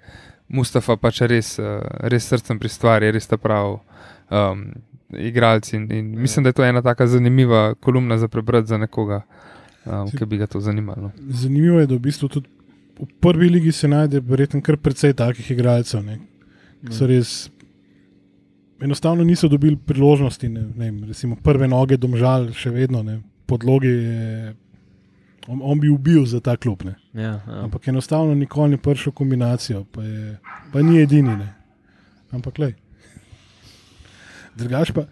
Mustafa pač res, uh, res srcem pri stvari, res ta prav um, igralec. In, in mislim, da je to ena taka zanimiva kolumna za prebrati za nekoga, um, ki bi ga to zanimalo. Zanimivo je, da v bistvu tudi v prvi ligi se najde verjetno kar precej takih igralcev, ne, ki so res. Enostavno niso dobili priložnosti, ne, ne recimo prve noge, domžal, še vedno, ne, podloge. Je, on, on bi ubil za ta klub, ne. ja, ja. ampak enostavno nikoli ni prišel v kombinacijo, pa, je, pa ni edini. Ne. Ampak le. Drugač pa,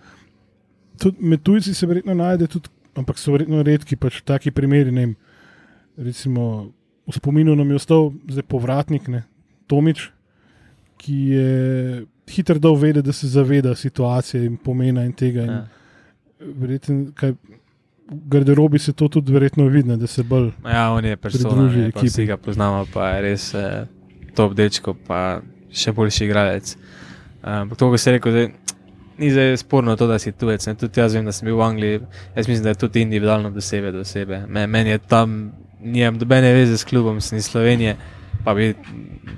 tudi med tujci se verjetno najde, tudi, ampak so verjetno redki pač taki primeri. ne Recimo, v spominu nam je ostal zdaj povratnik, ne, Tomič, ki je hitro dal vedeti, da se zaveda situacije in pomena in tega. In Ja. verjetno, kaj, v garderobi se to tudi verjetno vidi, da se bolj. Ja, on je persona, ne, pa vsi ga poznamo, pa je res eh, top dečko, pa še boljši igralec. Ampak to, ko si rekel, zdaj, ni zdaj sporno to, da si tujec. Ne. Tudi jaz vem, da sem bil v Angliji, jaz mislim, da je tudi individualno do sebe. Do sebe. Me, meni je tam, nimam dobene veze s klubom, sem iz Slovenije, pa bi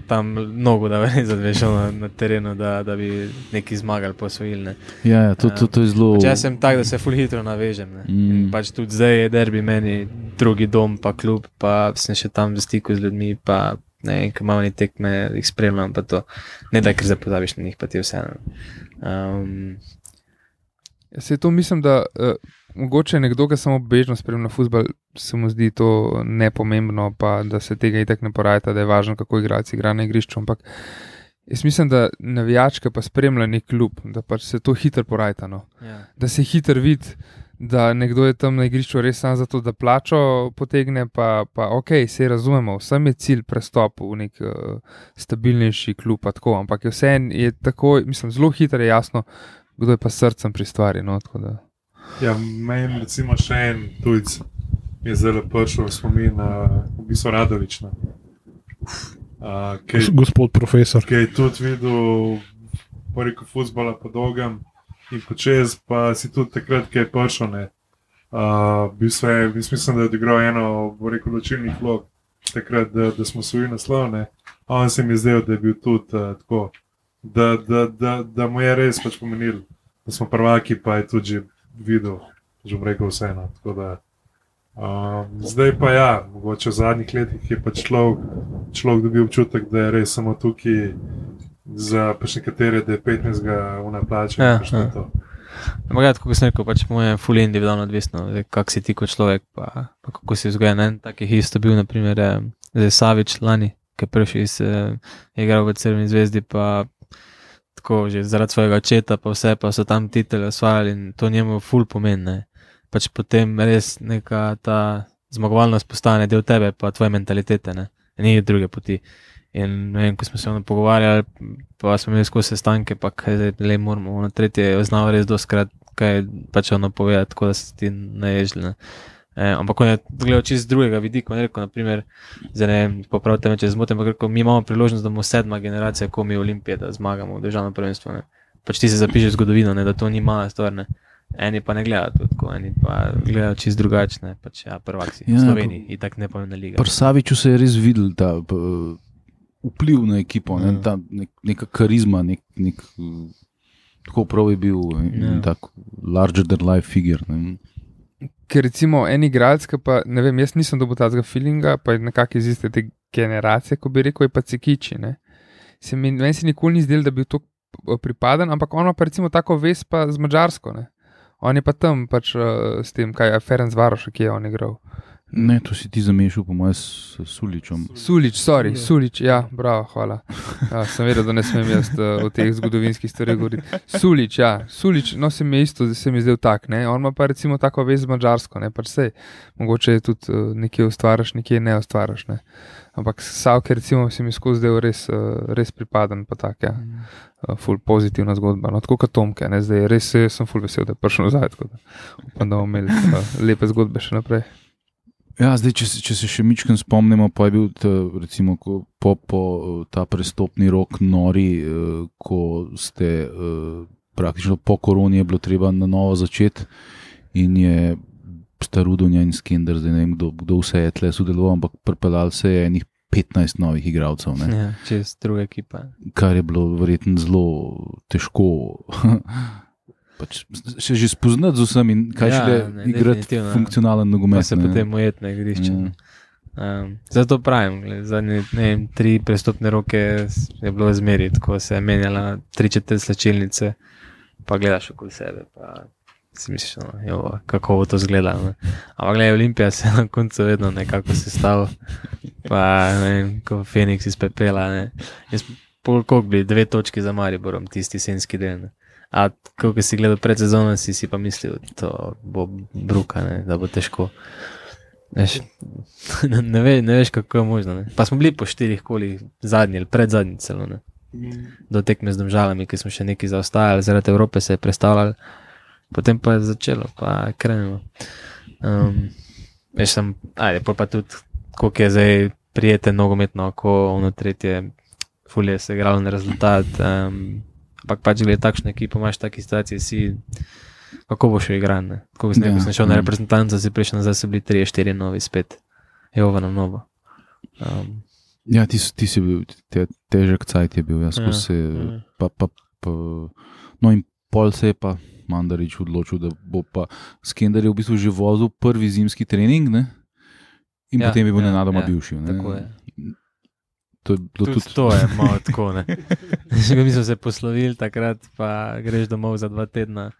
tam mnogo da res zadvešal na, na terenu, da, da bi neki zmagali, posvojili. Ne. Ja, ja to, to, to je zelo. Pač jaz sem tak, da se ful hitro navežem. ne. Mm. In Pač tudi zdaj je derbi meni drugi dom, pa klub, pa sem še tam v stiku z ljudmi. Pa, ne ko imamo neki tekme, jih spremljam. pa to. Ne da, ker zdaj pozabiš na njih, pa ti vseeno. Um, Se to mislim, da uh, mogoče nekdo, ki samo bežno spremlja futbol, se mu zdi to nepomembno, pa da se tega itak ne porajta, da je važno, kako igralec igra na igrišču. Ampak jaz mislim, da navijačka pa spremlja nek klub, da pač se to hitro porajta. No. ja. Da se hitro vidi, da nekdo je tam na igrišču res samo zato, da plačo potegne, pa, pa ok, se razumemo, vsem je cilj prestop v nek uh, stabilnejši klub, pa tako, ampak je vse en je tako, mislim, zelo hitro je jasno, kdo je pa srcem pri stvari. No, tako da. Ja, meni recimo še en tujc je zdaj prišel v spomin na v bistvu Radovična. Uh, ki, Gos- Gospod profesor. ki je tudi videl preko futbola po dolgem in počez, pa si tudi takrat, ki je prišel. Ne, uh, v bistvu je, jaz mislim, da je odigral eno, bo rekel, ločilnih vlog, takrat, da, da smo svojili naslov. Ne. On se mi je zdel, da je bil tudi uh, tako, da, da, da, da mu je res pač pomenil, da smo prvaki, pa je tudi že videl, že rekel vseeno. Da, Um, zdaj pa ja, mogoče v zadnjih letih je pač človek, človek dobil občutek, da je res samo tukaj za pač nekatere, da je 15. una plača. Ja, pač ja. to. Ampak, ja, kot sem rekel, pač moje je fully individualno odvisno, kak si ti kot človek, pa, pa kako si vzgojen. En takih isto bil, naprimer, eh, zdaj Savič lani, ki je prišel iz eh, igral v Crveni zvezdi, pa tako že zaradi svojega očeta, pa vse, pa so tam titele osvajali in to njemu ful pomeni. Pač potem res neka ta zmagovalnost postane del tebe, pa tvoje mentalitete, ne? ni druge poti. In vem, ko smo se pogovarjali, pa smo imeli skozi sestanke, pa kaj zdaj le moramo. Ono tretje je znal res doskrat, kaj pač ono povedati, tako da se ti naježili. Ne. E, ampak on je gledal čist z drugega vidika, on je rekel, naprimer, zdaj ne popravite me, če zmotim, ampak rekel, mi imamo priložnost, da bomo sedma generacija, ko mi Olimpije, da zmagamo v državnem prvenstvu. Ne. Pač ti se zapišeš v zgodovino, ne, da to ni mala stvar. Ne. Eni pa ne gledajo tako, eni pa gledajo čist drugačne, pač ja, prvak si Ja, v Sloveniji, in tako ne pomembna liga. Pri Saviču se je res videl ta p- vpliv na ekipo, ne, Ja. ta nek, neka karizma, nek, nek, eh, tako prav je bil in Ja. tak larger than life figure. Ne. Ker recimo en igralec, pa ne vem, jaz nisem dobil tega feelinga, pa je nekako iz iste te generacije, ko bi rekel, je pa cikiči. Ne? Se mi, meni se nikoli ni zdel, da bi to pripaden, ampak on ima pa recimo tako vez pa z Mačarsko. Ne? On je pa tam pač uh, s tem, kaj je Ferenc Varoš, ki je on igral. Ne, to si ti zamešal, po mojem, s Suličem. Sulič, sorry, Sulič, ja, bravo, hvala. Ja, sem vedel, da ne smem jaz uh, o teh zgodovinskih stvareh govoriti. Sulič, ja, Sulič, no se mi je isto, se mi je zdel tak, ne, on ima pa recimo tako vez z Mačarsko, ne, pač sej, mogoče je tudi uh, nekje ustvariš, nekje ne ustvariš, ne. Ampak Savke recimo se mi skozi zdel res, uh, res pripaden, pa tak, ja, uh, ful pozitivna zgodba, no, tako kot Tomke, ne, zdaj res eh, sem ful vesel, da je prišel nazaj, tako da upam, da bomo imeli lepe zgodbe še naprej. Ja, zdaj, če, če se še mičkam spomnimo, pa je bil ta, recimo, po, po ta prestopni rok nori, eh, ko ste eh, praktično po koroni je bilo treba na novo začeti in je starudonja in skender, zdaj ne vem, kdo, kdo vse je tle sodeloval, ampak pripeljal se je enih 15 novih igralcev, Ja, čez druga ekipa. kar je bilo verjetno zelo težko. Pač se že spoznati z vsem in kaj Ja, šele ne, igrati ja. funkcionalen Pa nogomet. se ne. potem ujet na igrišče. Ja. Um, zato pravim, gled, zadnje ne vem, tri prestopne roke je bilo zmeri, tako se je menjala tri četrt slčilnice, pa gledaš okoli sebe. Pa si misliš, no, jo, kako bo to izgledalo. Ampak gledaj, Olimpija se na koncu vedno nekako sestavila, pa ne vem, kot Feniks iz pepela. Jaz koliko bi, dve točki za Mariborom, tisti senski del. Ne. A ko si gledal pred sezono, si si pa mislil, da bo bruka, ne, da bo težko. Veš, ne, ne, ve, ne veš, kako je možno. Ne. Pa smo bili po štirih kolih, zadnji ali pred zadnji celo. Ne. Do tekme z državami, ki smo še nekaj zaostajali, zaradi Evrope se je predstavljali, potem pa je začelo, pa krenemo. Um, veš, sem, ajde, pa tudi, koliko je zdaj prijeten nogometno, ko ono tretje, fulje se je igralo na rezultat. Um, ampak pač glede takšne ekipe, imaš take situacije, si. Kako bo še igran? Tako bi Ja, sem šel na ja. reprezentanco, si prišel nazaj, so bili 3-4 novi spet, Jova na novo. Um, Ja, ti, ti si bil, te, težek cajt je bil, jaz Ja, se. ja. Pa, pa, pa, no, in pol se je pa Mandarič odločil, da bo pa Skender je v bistvu že vozil prvi zimski trening, ne? in Ja, potem je bil ja, nenadoma ja, bivši. Ne? tako je. To je bilo Tudi, tudi, to je malo tako. ne. Že mi smo se poslovili takrat, pa greš domov za dva tedna.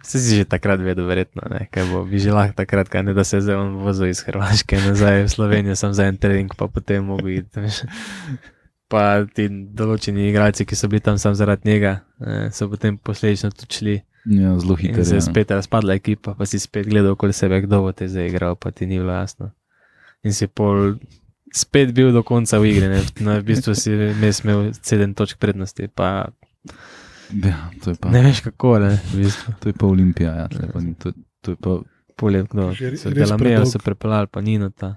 Se si že takrat vedel, verjetno, ne, kaj bo, bi že lahko takrat, kaj ne, da se zdaj vozil iz Hrvaške nazaj v Slovenijo, sem za en trening, pa potem mogo iti. veš. Pa ti določeni igralci, ki so bili tam sam zaradi njega, so potem posledično tudi šli. ja, zelo In hiter. se je Ja. spet razpadla ekipa, pa si spet gledal okoli sebe, kdo bo te zdaj igral, pa ti ni bilo jasno. In si pol spet bil do konca v igri, ne? No, v bistvu si imel sedem točk prednosti, pa Ja, to, je pa, ne veš kako, ne, v bistvu. to je pa Olimpija, ja, pa ni, to, to je pa polje, kdo re- so res Delamejo predolg. so prepeljali, pa Nino ta.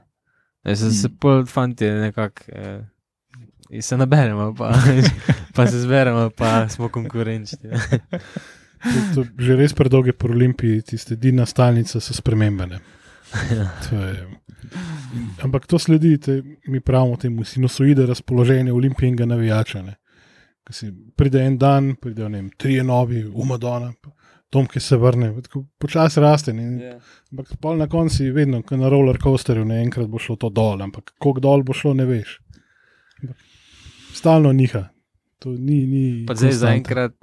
Ja, se, se pol fanti nekako, eh, in se naberemo, pa, pa se zberemo, pa smo konkurenčni. To, to, že res predolge po Olimpiji, tiste edina stalnica so spremembe. ne. To je, ampak to sledi, te, mi pravimo temu sinusoide razpoloženja olimpijskega navijača. ne. Ko si Pride en dan, pridejo ne vem, trije novi, umadona, Tom, ki se vrne, počasi raste. Ne. Ja. Ampak pol na koncu si vedno, kot na roller coasterju, ne enkrat bo šlo to dol, ampak koliko dol bo šlo, ne veš. Ampak Stalno niha. To ni, ni Pa zdaj zaenkrat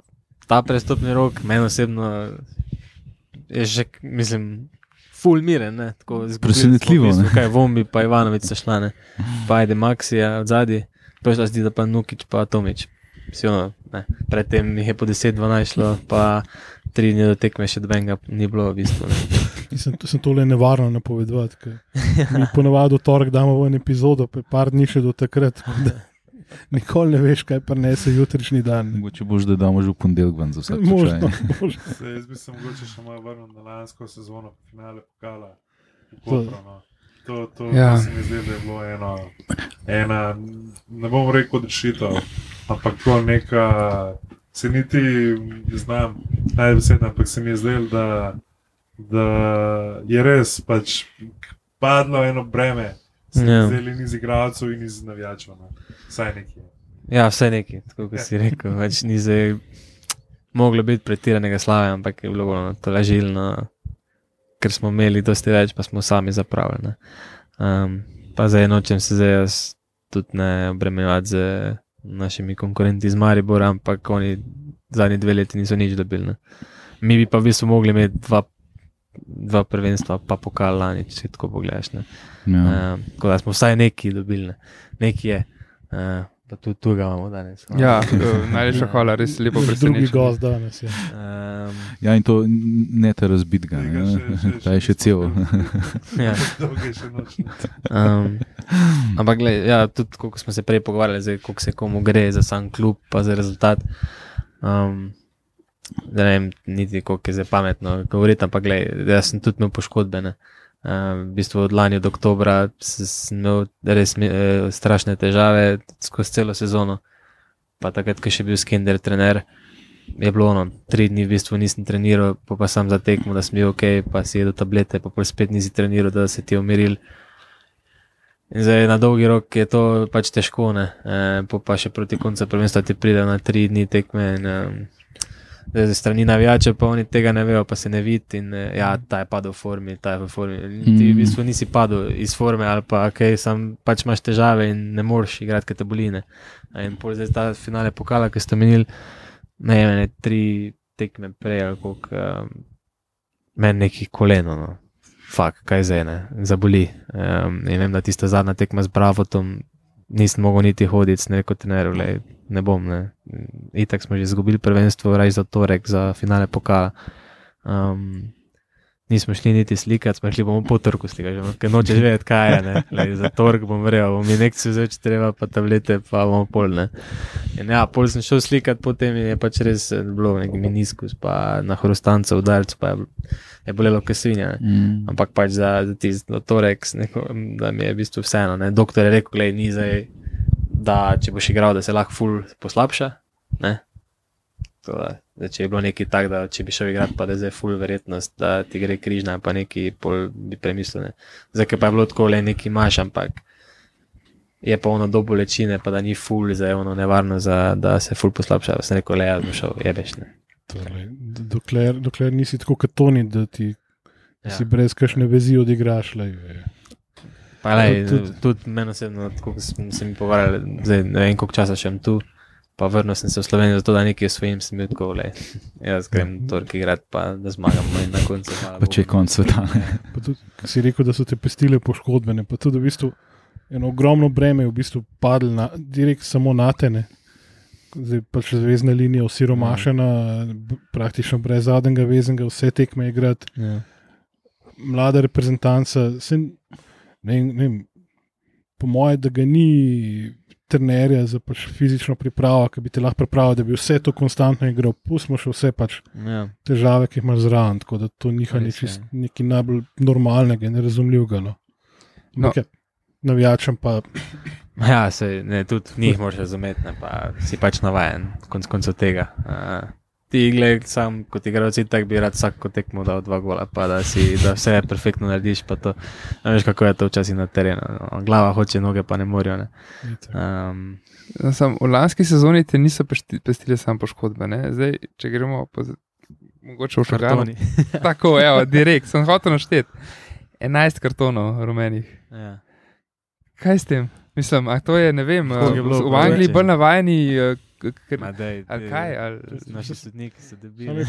ta prestopni rok, meni osebno je že, mislim, full miren. ne, tako izgubili smo Presenetljivo. Kaj Vombi, pa Ivanovič so šla, ne. pa ajde Maxija od zadaj, prišla zdi, da pa Nukič, pa Tomič. Vsi ono, ne. Predtem jih je po 10-12 šlo, pa tri dni do tekme še dobenga ni bilo v bistvu. Ne. Mislim, to sem tole nevarno napovedovati. ker Mi ponovadi v torek damo ven epizodo, pa je par dni še do takrat. da Nikoli ne veš, kaj prinese jutrišnji dan. Mogoče boš, da damo že v ponedeljek ven za vsak Možno, slučaj. možno. Se, jaz bi se mogoče še malo vrnil na lansko sezono, finale pokala. v To-. To, to, Ja. to se mi zdi, da je bilo eno, ena, ne bom rekel rešitev, ampak to neka, se niti ne znam najbesed, ampak se mi je zdelo, da, da je res pač padlo eno breme, se mi Ja. zdelo in iz igralcev in iz navijačev, no. vsaj nekje. Ja, vse neki, tako kot si rekel, več ni zdaj moglo biti pretiranega slave, ampak je bilo bolj to ležilno, ker smo imeli dosti več, pa smo sami zapravili. ne. Um, pa zdaj nočem se zdaj jaz tudi ne obremenjevati z našimi konkurenti iz Maribora, ampak oni zadnji dve leti niso nič dobili. Ne. Mi bi pa v bistvu mogli imeti dva, dva prvenstva, pa pokal lani, če si tako pogledaš. Ne. Ja. Uh, tako da smo vsaj neki dobili, ne. neki je. Uh, pa tudi tu ga imamo danes. no. Ja, eh, najlepša hvala, res lepo Drugi presenečen. gost danes je. Um, ja, in to ne te razbit ga, ne. še- še- ta je še še cel. ja. Um, ampak, gled, ja, tudi kot smo se prej pogovarjali, zdaj, koliko se komu gre za sam klub, pa za rezultat. Um, da ne vem, niti koliko je zdaj pametno govoriti, ampak gled, jaz sem tudi imel poškodbe. ne. Um, v bistvu od lani do oktobra sem imel res eh, strašne težave skozi celo sezono. Pa takrat, ko je še bil Skender trener, je bilo ono, tri dni v bistvu nisem treniral, pa, pa sam za tekmo, da sem bil ok, pa si jedel tablete, pa pol spet nisi treniral, da se ti je umiril. In zdaj na dolgi rok je to pač težko, ne. E, po pa še proti koncu prvenstva ti pride na tri dni tekme. In, um, zdaj, strani navijačev pa oni tega ne vejo, pa se ne vidi. In eh, ja, ta je padel v formi, ta je v formi. In Ti v Mm. bistvu nisi padel iz forme ali pa kaj, sam pač imaš težave in ne moreš igrati, ker te boli. ne. In pol zdaj ta finale pokala, ki ste menili, ne vem, ne, tri tekme prej ali koliko, um, meni neki koleno. No. Fak, kaj zdaj ne, zaboli. Um, in vem, da tista zadnja tekma z Bravotom, nisem mogel niti hoditi, sem rekel, trener, glej, ne bom. Ne. Itak smo že izgubili prvenstvo, raj za torek, za finale pokala. Um, nismo šli niti slikati, smo šli bomo po trgu slikati, ker nočeš vedeti, kaj je. Lej, za torek bom verjel, bom injekcijo če treba, pa tablete, pa bomo polne. In ja, pol sem šel slikati, potem je pač res eh, bilo neki meniskus, pa na hrustancu udarc, pa je, je bolelo kot svinja. Mm. Ampak pač za, za tisti torek, s neko, da mi je v bistvu vseeno. Ne. Doktor je rekel, gledaj, ni zdaj, da če boš igral, da se lahko ful poslabša. Ne. Da, da če je bilo nekaj tak, da če bi šel igrati, pa da je zdaj ful verjetnost, da ti gre križna, pa neki pol bi premislil. Ne. Ker pa je bilo tako, le nekaj imaš, ampak je pa ono do bolečine, pa da ni ful, zdaj je ono nevarno, za, da se ful poslabša. Sem rekel, le jaz bom šel, jebeš. Ne. Torej, dokler, dokler nisi tako kot Toni, da ti ja. Si brez kakšne vezi odigraš. Lej, lej, tudi, tudi- tudi meni osebno, tako smo se mi pogovarjali, zdaj ne vem, koliko časa še sem tu. Pa vrnil sem se v Slovenijo, zato da nekaj svojim sem bil tako, le. Jaz grem torki igrati, pa da zmagamo in na koncu. Pa če je konc sveta. Pa tudi, si rekel, da so te pestile poškodbene, pa tudi v bistvu eno ogromno breme je v bistvu padlo na, direkt samo na tene. Zdaj pač zvezdna linija osiromašena, b- praktično brez zadnjega vezenega, vse tekme igrati. Ja. Mlada reprezentanca, se, ne, ne, po mojem, da ga ni trenerja za pač fizično pripravo, ki bi te lahko pripravil, da bi vse to konstantno igral. Pustimo še vse pač Ja. težave, ki jih imaš zraven, tako da to niha Res je. nekaj najbolj normalnega in razumljivega. No. No. No. Navijačem pa Ja, se, ne, tudi njih moraš razumeti, ne, pa si pač navaden, konc koncev tega. Uh, ti, gled, sam kot igralec, tako bi rad vsako tekmo dal dva gola, pa da si da vse perfektno narediš. pa To, a veš, kako je to včasih na terenu. No. Glava hoče, noge pa ne morejo. Ne. Um, No, Sam, v lanski sezoni te niso pestile samo poškodbe. Ne? Zdaj, če gremo po, mogoče v kartoni. Tako, evo, direkt, sem hotel našteti. 11 kartonov rumenih. ja. Kaj s tem? Mislim, a to je, ne vem, je v, bilo v pa Angliji bolj je? navajeni. Eh, k- k- Ma dej, Ali kaj? Ali, Naši sodniki so Same debili.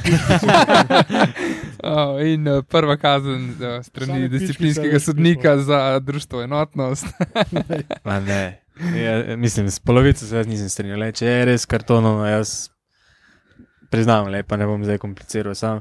oh, in uh, prva kazen uh, strani disciplinskega sodnika za društvo enotnost. Ma ne. Ja, mislim, s polovico se jaz nisem strinjal. Le, če je res kartonov, jaz priznam, le, pa ne bom zdaj kompliciral. Sam.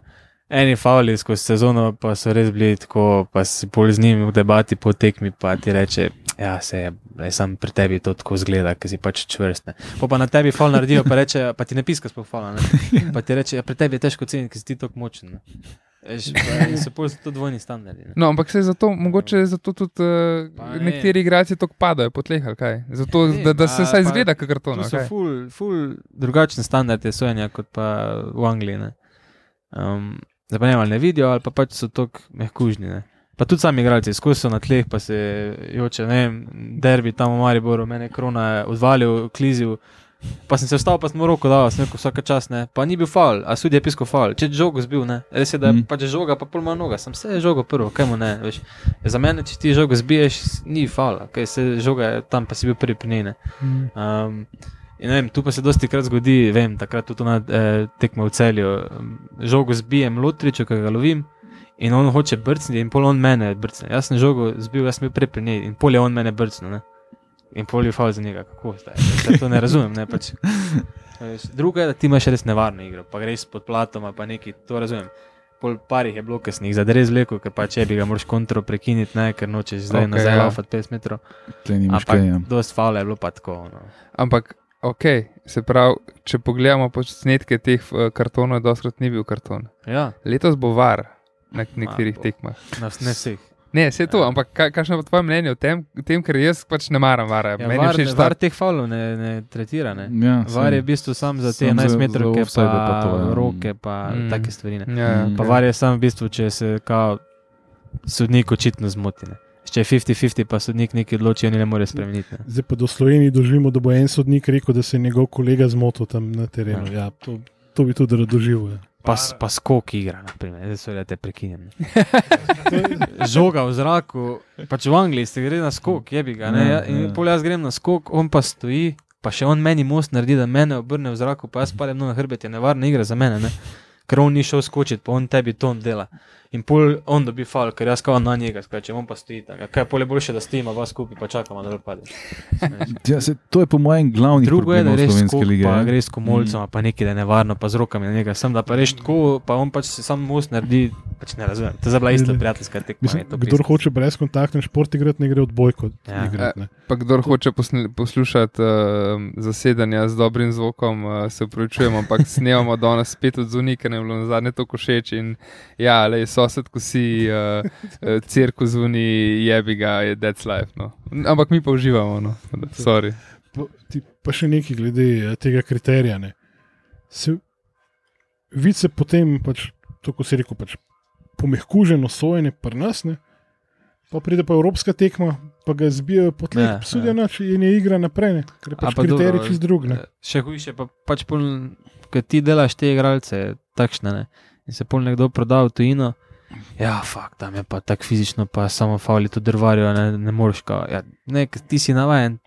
Eni fauli skozi sezono pa so res bili tako, pa si pol z njimi v debati po tekmi, pa ti reče, ja, se je, le, sam pri tebi to tako zgleda, ker si pač čvrst. Ne. Po pa na tebi faul naredijo, pa reče, pa ti ne piska sploh faula. Ne. Pa ti reče, ja, pri tebi je težko ceniti, ker si ti tako močen. Ne. Pa so pol to dvojni standardi. Ne. No, ampak se zato, mogoče zato tudi uh, ne. nekateri igralci tako padajo po tleh, kaj. Zato, Ne, da, da se vsaj zgleda, karton. To ali so ful, ful drugačni standardi sojenja kot pa v Angliji. Ne, um, zdaj pa ne, ali ne vidijo, ali pa pač so tako mehkužni. Ne. Pa tudi sami igralci, skozi so na tleh, pa se joče, ne vem, derbi tam v Mariboru, mene krona je odvalil, klizil. Pa sem se vstal, pa sem roko dal, sem rekel, vsake čas ne. Pa ni bil faul, a sudi je pisko faul. Če je žogo zbil, ne. Res je, da je Mm. pač žoga, pa pol manj noga, sem se žogo prvo, kaj mu ne, veš. Za mene, če ti žogo zbiješ, ni faul, kaj se žoga je tam, pa si bil prvi pri njej, ne. Um, in vem, tu pa se dosti krat zgodi, vem, takrat tudi na eh, tekmo v celju. Žogo zbijem Lutriču, ki ga lovim. In on hoče brcniti, in pol on mene brcne. Jaz sem žogo zbil, jaz sem bil prej pri njej, in pol je on mene brcnil. Ne? In pol je faul za njega, kako zdaj. Zdaj to ne razumem. Ne? Pač, veš, drugo je, da ti imaš res nevarno igro, pa greš pod platom, pa neki, to razumem. Pol parih je bilo, ki sem jih zadrej zvlekel, ker pa če bi ga moraš kontro prekiniti, ne, ker nočeš zdaj okay, nazaj ja. laufati 50 metrov. Ampak kaj. ja. dost faul je bilo pa tako. No. Ampak, ok, se pravi, če pogledamo posnetke teh uh, kartonov, doskrat ni bil karton. Ja, Letos bo var na nekaterih bo. tekmah. na vseh. Ne, vse to, Ja. ampak kaj, kakšno je pa tvoje mnenje o tem, tem, ker jaz pač ne maram vara. Ja, Meni var, všeč var teh faulov ne, ne tretira. Ne. Ja, Var je v bistvu sam za te Sam za- 11 za metrov, pa, offside pa to, ja. roke, pa Mm. take stvari. Ne. Ja, ja, Mm. Pa okej. var je sam v bistvu, če se kao sodnik očitno zmoti. Če je 50-50, pa sodnik nekaj odloči, oni ne more spremeniti. Ne. Zdaj pa do Slovenije doživimo, da bo en sodnik rekel, da se je njegov kolega zmotil tam na terenu. Ja, to, to bi tudi doživel. Ja. Pa, pa skok igra, naprimer. zdaj so le te prekinjene. Žoga v zraku, pač v Angliji se gre na skok, je bi ga. Ne? Ja, Ja, in ja. pol jaz grem na skok, on pa stoji, pa še on meni most naredi, da mene obrne v zraku, pa jaz padem na hrbet, je nevarna igra za mene. Ne? Ker on ni šel skočiti, pa on tebi to dela. In pol on dobi fal, ker jaz kao na njega skačem, on pa stoji tam. Ja, kaj je pol je boljše, da stojimo vas skupaj, pa čakamo, da pade. Ja, se, to je po mojem glavni Drugo je, da problem res skok, lige. pa ja. greš s komolcem, mm. pa nekaj, da je nevarno, pa z rokami na njega. Sem da pa reš tako, pa on pač se sam most naredi, pač ne razumem. To je bila ista Ne, ne. prijateljska tekma. Kdor hoče brezkontakten šport igrati, ne gre odbojko. Ja. Igrati, ne. Pa kdo hoče posl- poslušati uh, zasedanja z dobrim zvokom, uh, se upravičujemo, ampak snemamo danes spet od nam je bilo na zadnje to košeč. In ja, le sosed, ko si uh, uh, cirkus zunaj, jebi ga, je dead life. No. Ampak mi pa uživamo, no. Sorry. Pa, ti, pa še nekaj glede eh, tega kriterija. Ne. Se, vid se potem, pač, to, ko si rekel, pač, pomehkuženo sojenje pri nas, ne. pa pride pa evropska tekma, pa ga zbijajo po tleh, sudijo noč in je igra naprej, ne. ker je A pač pa kriterij čist drug. Ne. eh, Še hujše, pa pač pol, ker ti delaš te igralce, takšne, ne. In se pol nekdo proda v tujino. Ja, fakt, tam je pa tako fizično, pa samo fauli to drvarijo, ne, ne moreš. Ja, ne, ti si navajen.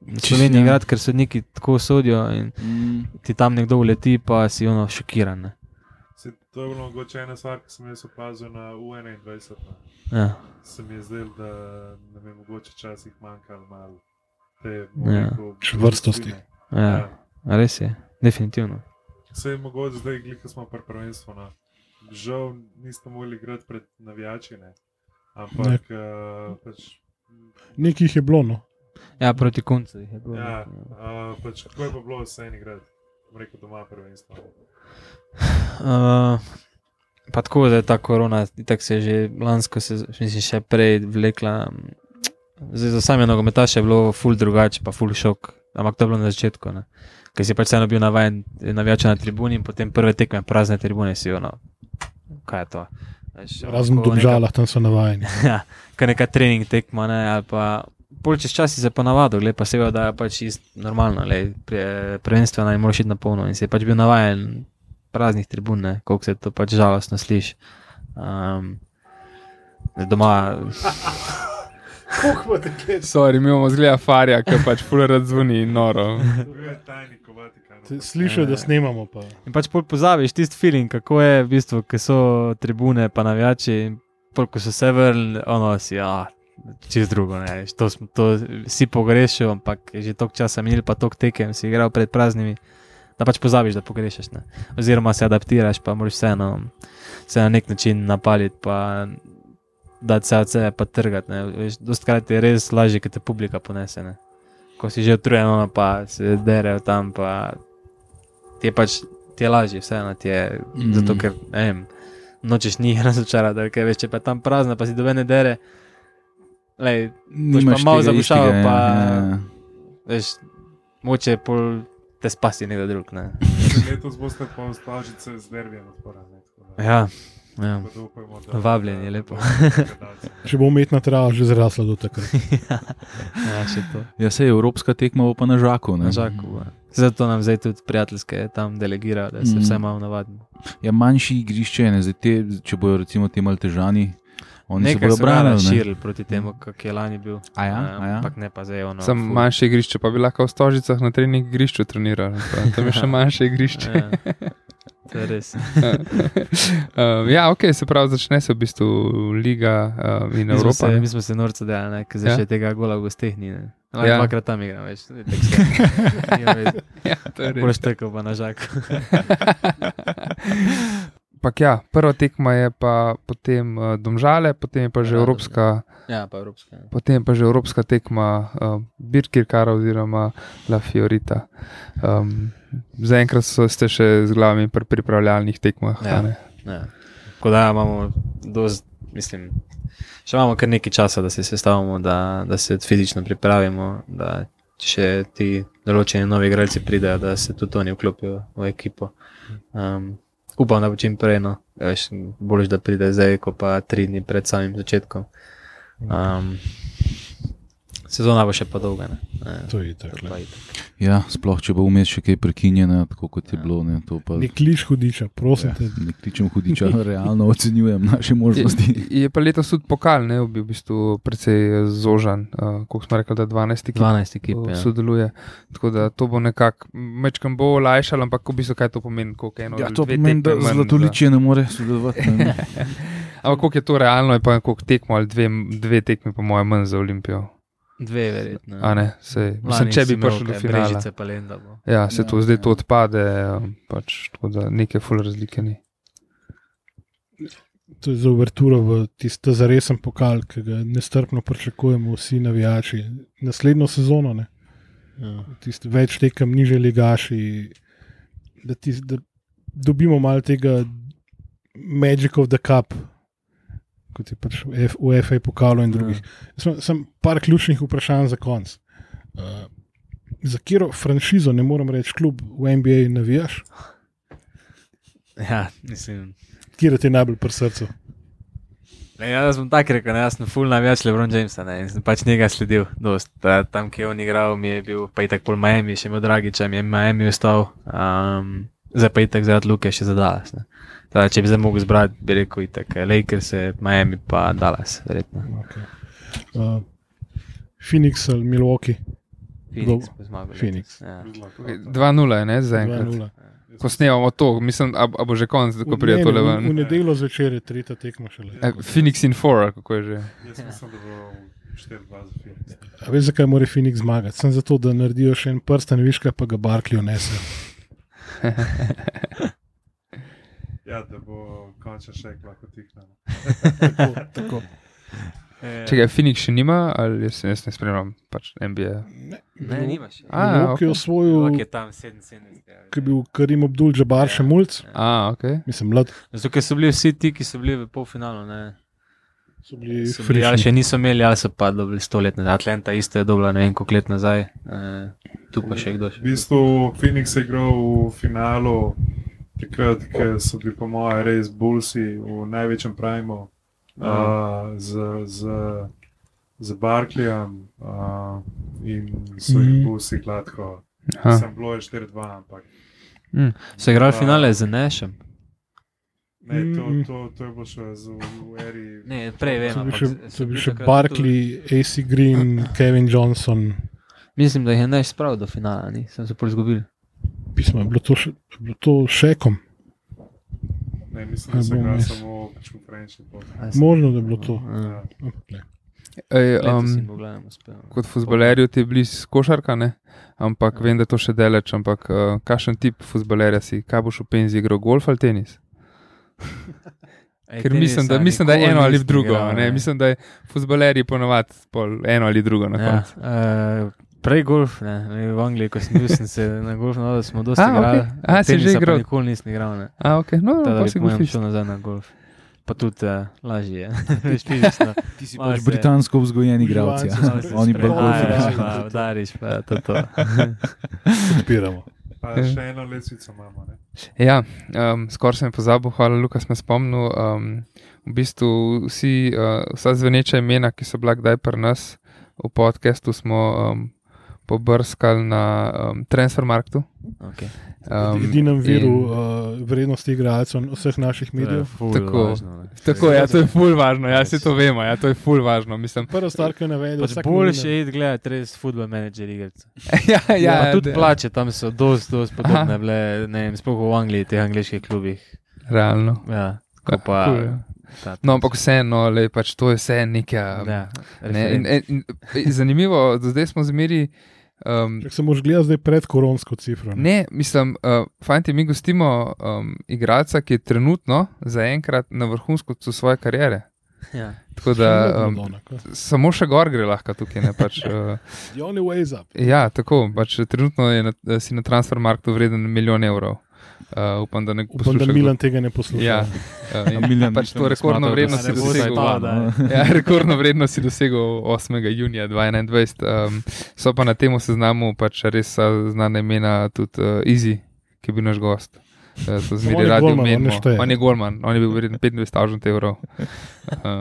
V Sloveniji ja. igrati, ker so neki tako sodijo in Mm. ti tam nekdo uleti, pa si ono šokiran. Ne. Se, to je bilo mogoče ena stvar, ki sem jaz opazil na U21. no. Ja. Se mi je zdelo, da nam je mogoče včasih manjkalo malo te Ja. Čvrstosti. discipline. Ja. A Res je, definitivno. Vse je mogoče zdaj, glika smo pri prvenstvu. No. Žal nismo mogli igrati pred navijači, ne. ampak uh, pač, Nekaj jih je bilo. No. Ja, proti koncu jih je bilo. Ja, uh, pač, kako je pa bilo vse en igrati? Bom rekel doma prvenstvo. Uh, pa tako, da je ta korona, tako se je že lansko, se, mislim, še prej vlekla. Zdaj, za same nogometaše je bilo ful drugače, pa ful šok, ampak to je bilo na začetku. Ne? Ker si pač vseeno bil navaden navijača na tribuni in potem prve tekme prazne tribune si ono. Kaj je to? Razen Domžalah, tam so navajeni. Ja, kar neka trening tekma, ne, ali pa pol čez čas si se pa navadil, gled pa se da je pač čist normalno, le prvenstvo naj moraš iti na polno in si pač bil navajen praznih tribun, ne, koliko se to pač žalostno sliši. Um, doma, Sorry, mi imamo zgleda farja, ki pač fuler zvoni noro. Te Slišijo, da snemamo. Pa. in pač pol pozabiš tisti feeling, kako je v bistvu, ki so tribune, pa navijači, ko so se vrnili, ono si, ja. Čez drugo, ne, veš, to, smo, to si pogrešil, ampak je že toliko časa minil, pa toliko tekem si igral pred praznimi, da pač pozabiš, da pogrešaš. Ne. Oziroma se adaptiraš, pa moraš vseeno se na nek način napaliti, pa da se od sebe pa trgati. Dostkrat je res lažje, ker te publika ponese. Ne. Ko si že utrujen, pa se derejo tam, pa ti je pač ti je lažje, vseeno ti je, mm. Zato ker ne vem, nočeš njih razočarati, kaj veš, če pa je tam prazna, pa si dobene dere. Lej, Boš pa Nimaš malo tega zabušal, istega, pa- ja, ja. veš, moče je pol te spasi nekdo drug. Ne. Letos boste pa ustažice z derbijem odporali. Ja, ja. Tako da Vabljen je lepo. Če bo umetna trava že zrasla do takrat. ja, še to. Ja, se je evropska tekma bo pa na žaku. Ne? Na žaku. ja. Zato nam zdaj tudi prijateljske tam delegirajo, da se Mhm. vse malo navadimo. Ja, manjši igrišče, ne, zdaj te, če bojo recimo ti maltežani, oni se Nekaj bodo so branili. ne. širili proti temu, kak je lani bil. A ja, Eh, a ja? Ampak ne pa zdaj ono. Sem ful- manjše igrišče, pa bi lahko v Stožicah na trening igrišču treniral. pa Tam je še manjše igrišče. Ja, to je res. uh, ja, ok, se pravi, začne se v bistvu Liga uh, in Mi Evropa. se, ne? mi smo se norce delali, ker zdaj Ja. še tega gola v gosteh ni. ne. Ja. Dvakrat tam igram, več. ja. Boš tekel pa na žaku. Ampak ja, prva tekma je pa potem uh, Domžale, potem je pa že Ja, evropska, Ja, pa evropska. ja. potem je pa že evropska tekma uh, Birkirkara oziroma La Fiorita. Um, Zaenkrat ste še z glavami pri pripravljalnih tekmah. Ja. Ja. Tako da imamo, dost, mislim, še imamo kar nekaj časa, da se sestavimo, da, da se fizično pripravimo, da če ti določeni novi igralci pridejo, da se tudi oni vklopijo v ekipo. Um, upam, da bo čim prej, no, veš, boljš, da pride zdaj, ko pa tri dni pred samim začetkom. Um, sezona bo še pa dolga. Ne? Ne, To je to tako. Ja, sploh če bo vmes še kaj prekinjeno, tako kot je Ja. bilo. Ne, to pa Ne kliš hudiča, prosim. te. ne kličem hudiča, realno ocenjujem naše možnosti. Je, je pa letos tudi pokal, ne, bil v bistvu precej zožan, uh, kot smo rekli, da 12 ekip 12 ekip. uh, Ja. sodeluje. Tako da to bo nekako, mečkam bo olajšalo, ampak v bistvu kaj to pomeni, koliko eno. Ja, to pomeni, da tekme manj zlatoličje ne more sodelovati. Ne. za- Ampak koliko je to realno, je pa koliko tekmo ali dve, dve tekme, po mojem, manj za Olimpijo. Dve, verjetno. A ne, sej, mislim, če bi prišel do finala. Lenda. Ja, se Ja, to zdaj ja. to odpade, um, pač, tako da neke full razlike ni. To je za uverturo v tisti zaresen pokal, ki ga nestrpno pričakujemo vsi navijači. Naslednjo sezono, ne? Ja. Tisti več tekem, niže ligaši, da, tis, da dobimo malo tega Magic of the Cup, kot je pač v FA pokalu in drugih. Sem, sem par ključnih vprašanj za konec. Uh, za katero franšizo, ne morem reči, klub v NBA navijaš, ja, mislim. kjer ti je najbolj pri srcu? Ne, jaz sem tako rekel, ne, jaz sem full navijač Lebron Jamesa ne, in sem pač njega sledil. Dost. Ta, tam, kjer je on igral, mi je bil, pa tako pol Miami, še imel Dragiča, mi je Miami ostal. Um, zdaj pa je tako zaradi Luke še za Dallas. ne. Teda, če bi zdaj mogel zbrati, bi rekel, itak, Lakers, Miami pa Dallas, verjetno. Okay. Uh, Phoenix ali Milwaukee, Phoenix zmagal. Phoenix. Ja. Okay, 2-0 je ne, zaenkrat. 2-0. Ko snemamo to, mislim, a, a bo že konc, ko pride to V, v leven. nedeljo zvečer je tretja tekma šele. Eh, Phoenix in 4, kako je že. Jaz mislim, da bo 4-2 za Phoenix. A veš, zakaj mora Phoenix zmagati? Sem zato, da naredijo še en prsten, viš, kaj pa ga Barkley unese. Ja, da bo končal še lahko tihna. Tako, tako. Če ga Phoenix še nima, ali jaz, jaz ne spremljam, pač NBA. Ne, Ne, nimaš. A, Milwaukee je ok. osvojil, Ok, je tam 77. ki je bil Karim Abdul Jabbar še mulj, A, ok. mislim, mlad. Zato, ker so bili vsi ti, ki so bili v polfinalu, ne, So bili so bili, ali še niso imeli, ali so pa dobili sto let nazaj. Atlanta isto je dobila ne vem koliko let nazaj, uh, tu pa še kdo V še. bistvu Phoenix je igral v finalu, takrat, ko so bili, po mojem, res Bullsi v največjem primu uh, z, z, z Barkleyjem uh, in so jih Mhm. Bullsi gladko. Aha. Sem bilo je 4-2, ampak Mm. So igrali finale z Nešem. ne, to, to, to je bilo še z, eri. Ne, prej vem. So bili še, še Barkley, AC Green, Kevin Johnson. Mislim, da jih je Neš spravil do finala, ni, sem se pol izgubil. Pismo je bilo to, še, je bilo to šekom. Ne, mislim, da Ne igrali jaz. samo pač konferenčni pot. Možno, da je bilo to. Ja. Ne. Ej, um, kot futbolerju ti je blizu košarka, ne? ampak vem, da je to še daleč. Ampak uh, kakšen tip futbolerja si, kaj boš v penzi igral, golf ali tenis? Ej, Ker tenisa mislim, da, mislim, da je eno ali drugo. igral, Ne? Mislim, da je futbolerji ponovadi pol eno ali drugo na Ja, koncu. uh, prej golf, ne, ne, v Angliji, ko sem bil, sem se na golf navadil, smo dosti A, igrali. okej. A, si že igral? Nikoli nisem igral. Ne. A, ok, no, Tako da pa si šel nazaj na golf. Pa tudi uh, lažje je, veš, fizično. Ti si pač britansko vzgojeni igralci. Uživalci ja. se Oni pa golf Ja, Udaris, pa, udariš, pa to. to. Podpiramo. Pa Ja. še eno lesvico imamo. Ne? Ja, um, skoraj sem pozabil, hvala, Lukas, me spomnil. Um, v bistvu vsi, uh, vsa zveneča imena, ki so bila kdaj pri nas v podkastu, smo um, pobrskali na um, Transfermarktu. Okay. Um, Edinem viru in- uh, vrednosti igralcev vseh naših medijev. Tako. Tako, ja, to je ful važno, ja, si to vemo, ja, to je ful važno. Mislim, Prva stvar, ki je navedel, Pač boljše je iti gledati res futbol menedžer igrice. ja, ja, Ja, pa tudi de- plače tam so dosti, dosti Aha. podobne bile, ne vem, sploh v Angliji, teh angliških klubih. Realno. Ja, tako pa. Cool, ja. No, ampak vseeno, pač to je vse nekaj. Ja, ne, in, in, in, zanimivo, do zdaj smo zmeri. Um, Če se moš gledati zdaj pred koronsko cifro. Ne? Ne, mislim, uh, fanti, mi gostimo um, igralca, ki je trenutno zaenkrat na vrhuncu svoje kariere. ja. Tako da um, samo še gor gre lahko tukaj. Ne, pač, uh, The only way is up. ja, tako. Pač, trenutno je na, si na transfermarktu vreden milijon evrov. Uh, upam, da ne Upam, da posluša. Milan tega ne posluša. Ja, uh, Milan pač to rekordno da vrednost si bo dosegel. spada. Ja, rekordno vrednost si dosegel 8. junija 2021. Um, so pa na tem seznamu pač res a, znane imena, tudi uh, Easy, ki je bil naš gost. Uh, to zmeri je radio on ne menimo. šteje. On je golman, on je bil vreden 25.000 evrov. Uh,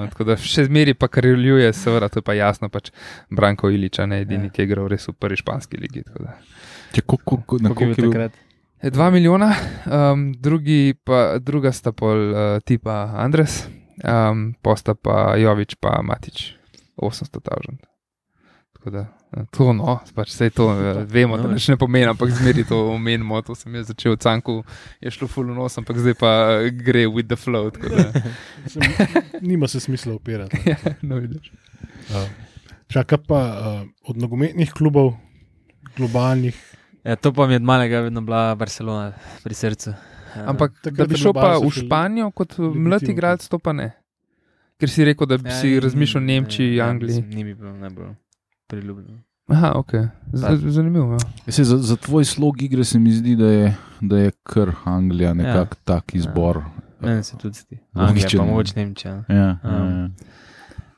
tako da še zmeri pa kareljuje, seveda, to je pa jasno, pač Branko Iliča, ne edini, Ja. ki je igral res v prvi španski ligi. tako da. Če ko- ko- ko- Na Koliko je koliko je bil bil? takrat? E, Dva milijona, um, drugi pa, druga sta pol uh, tipa Andres, um, posta pa Jovič pa Matič, 800 tavžen. Tako da eh, to, no, pač vse to eh, vemo, da No. nič ne pomeni, ampak zmeri to omenimo. To sem jaz začel v Canku, je šlo full nos, ampak zdaj pa eh, gre with the flow. nima se smisla upirati. ja, no, vidiš. Uh, čaka pa uh, od nogometnih klubov, globalnih. Ja, to pa mi je od malega vedno bila Barcelona pri srcu. Ja. Ampak Takrat da bi šel pa v Španijo kot eh, legitimno. mlad igralec, to pa ne. Ker si rekel, da bi Ja, si ni- razmišljal o ni- Nemčiji, ja, Angliji. Ni mi bilo najbolj priljubljeno. Aha, ok, Z zanimivo. Ja. Ja, saj Za, za tvoj slog igre se mi zdi, da je, da je kar Anglija nekako ja. tak izbor. Meni se tudi zdi. Anglija, pa mogoče Nemčija. Ja, ja, Um, ja.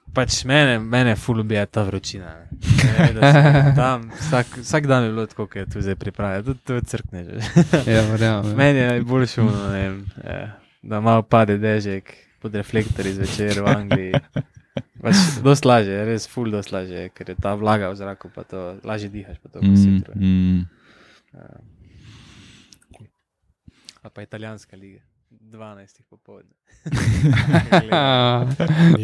Pač mene, mene ful ubija ta vročina. ne. Ne Tam, vsak, vsak dan je bilo tako, kot je tu zdaj pripravljeno, tudi to crkne že. Ja, verjamem. Meni je najboljše, vem, eh, da malo pade dežek pod reflektorji zvečer v Angliji. Pač dosti lažje, je res ful dosti lažje, ker je ta vlaga v zraku, pa to lažje dihaš, pa to Mm, positro. mm. A pa italijanska liga, 12 popoldne.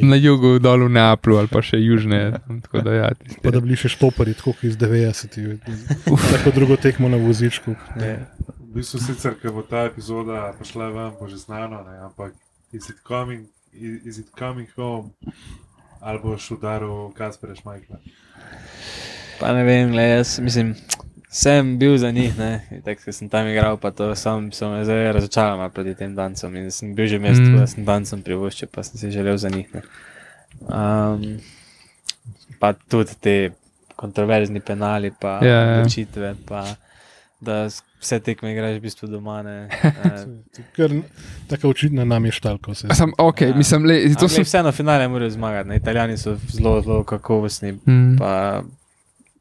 Na jugu, dol v Neaplu ali pa še južne. Tako da, ja, tisti- Pa da bili še štopari, tako kot iz 90-ih. Tako drugo tekmo na vozičku. Ne. V bistvu sicer, ker bo ta epizoda prišla ven, bo že znano, ne? ampak is it coming, is it coming home, ali boš udaril Kaspera Šmajkla. Pa ne vem, le, jaz mislim, sem bil za njih, ne, tako da sem tam igral, pa to sam sem me zdaj razočaral proti tem dancem in sem bil že mest, Mm. da sem dancem privoščil, pa sem si želel za njih. Ne. Um, pa tudi te kontroverzni penali, pa Ja, ja. odločitve, pa da vse tekme igraš v bistvu doma. Ne, Ker tako očitno nam je štalko vse. Sam, ok, Ja. mislim, le, to ampak so. Vseeno finale morajo zmagati. Ne? Italijani so zelo, zelo kakovostni, Mm. pa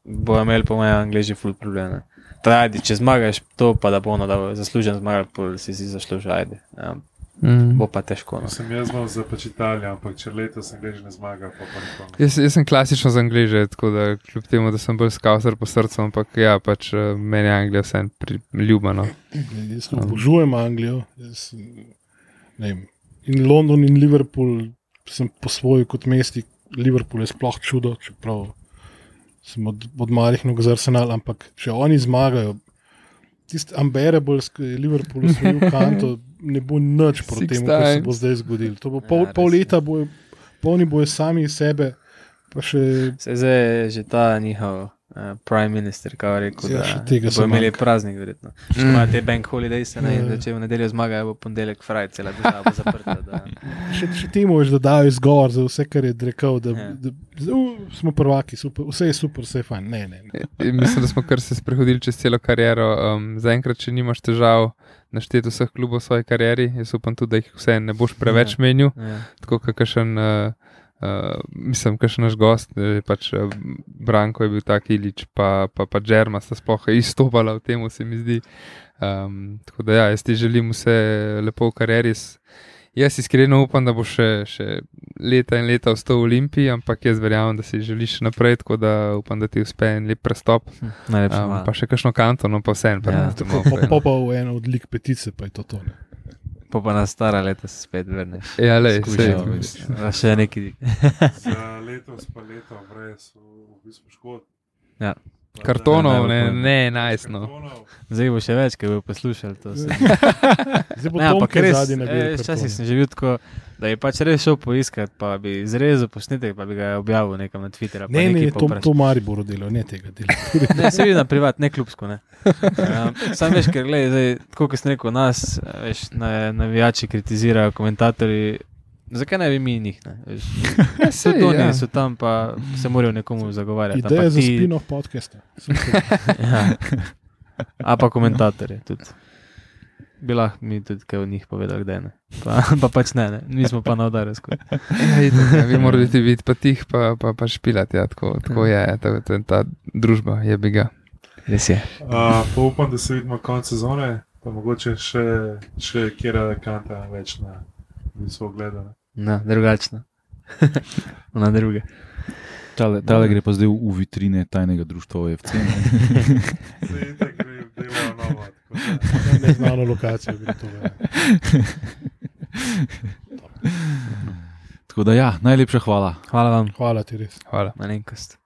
bojo imeli, po mojem, angliži ful probleme. Ajde, če zmagaš to, pa da bo ono, da bo zaslužen zmagal, pol si si zaslužil, ajde. Ja, Mm. bo pa težko. No. Sem jaz znal za pač Italijo, ampak če letos Angliži ne zmaga, pa pa nikom. Jaz, jaz sem klasično za angliže, tako da kljub temu, da sem bolj skavsar po srcu, ampak ja, pač eh, meni je Anglija vse ljubano. Jaz obožujem Anglijo. Jaz, ne vem, in London in Liverpool sem po svoji kot mesti. Liverpool je sploh čudo, čeprav sem od, od malih nog za arsenal, ampak če oni zmagajo, tisti unbearable, ki je Liverpool usvojil kanto, ne bo nič proti temu, kar se bo zdaj zgodilo. To bo Ja, pol, res pol leta, bojo, polni bojo sami sebe, pa še Se zdaj je že ta njihov uh, prime minister, kao rekel, Ja, da še tega bo se imeli manjka. praznik, verjetno. Če Mm. imajo te bank holidays, ne, in Ja. da če v nedeljo zmagajo, bo ponedeljek fraj, cela država bo zaprta. Da, še, še je, da dajo izgovor za vse, kar je rekel, da, Ja. da, da uh, smo prvaki, super, vse je super, vse je fajn. Ne, ne, ne. In Mislim, da smo kar se sprehodili čez celo kariero. Um, Zaenkrat, če nimaš težav našteti vseh klubov v svoji karieri, jaz upam tudi, da jih vse ne boš preveč Ja. menil. ja. tako kakšen, uh, uh, mislim, kakšen naš gost, eh, pač uh, Branko je bil tak ilič, pa pa, pa Džerma sta sploh izstopala v tem, se mi zdi. Um, tako da ja, jaz ti želim vse lepo v karieri. Jaz iskreno upam, da bo še, še leta in leta ostal v Olimpiji, ampak jaz verjamem, da si želiš še naprej, tako da upam, da ti uspe en lep prestop. Hm, Najlepša Um, hvala. pa še kakšno kanto, no pa vse en. Ja, Tako, pa, pa, pa v eno od lik petice, pa je to to. Ne. Pa pa na stara leta se spet vrneš. Ja, mislim. A še neki. Za letos pa leto brez v bistvu škod. Ja. Kartonov, ne, najbolj ne, najsno. Kartonov. Zdaj bo še več, ker bo poslušal to. Zdaj bo Ne, to, ampak kar res, zadnji na eh, včasih sem že videl tako, da je pač res šel poiskat, pa bi zrezal posnetek, pa bi ga objavil nekam na Twitterju. Ne, ne, to, to Maribor delo, ne tega dela. Ne, se vidi na privat, ne klubsko. Ne. Um, sam veš, ker gledaj, zdaj, tako kot sem rekel, nas, veš, na, navijači kritizirajo, komentatorji. Zakaj ne bi mi njih? Ja, sej, to oni ja. so tam, pa se morajo nekomu zagovarjati. Ideja ampak za ti- spin-off podcasta. Ja. A pa komentatorje tudi. Bi lahko mi tudi kaj od njih povedali, da ne. Pa, pa pač ne, ne. mi smo pa na udaru skozi. Ja, ja, vi morate biti pa tih, pa, pa, pa špilati. Ja, tako, tako je, ta, ta, ta družba je bi ga. Res je. Uh, pa upam, da se vidimo konec sezone, pa mogoče še, še kjera kanta več na visoke gledane. No, drugačno. na druge. Tale, tale gre pa zdaj v, vitrine tajnega društva OFC. ne. Zdaj tako gre, delajo novo. Neznano lokacijo. Ja. Tako da ja, najlepša hvala. Hvala vam, Hvala ti res. Hvala. malenkost.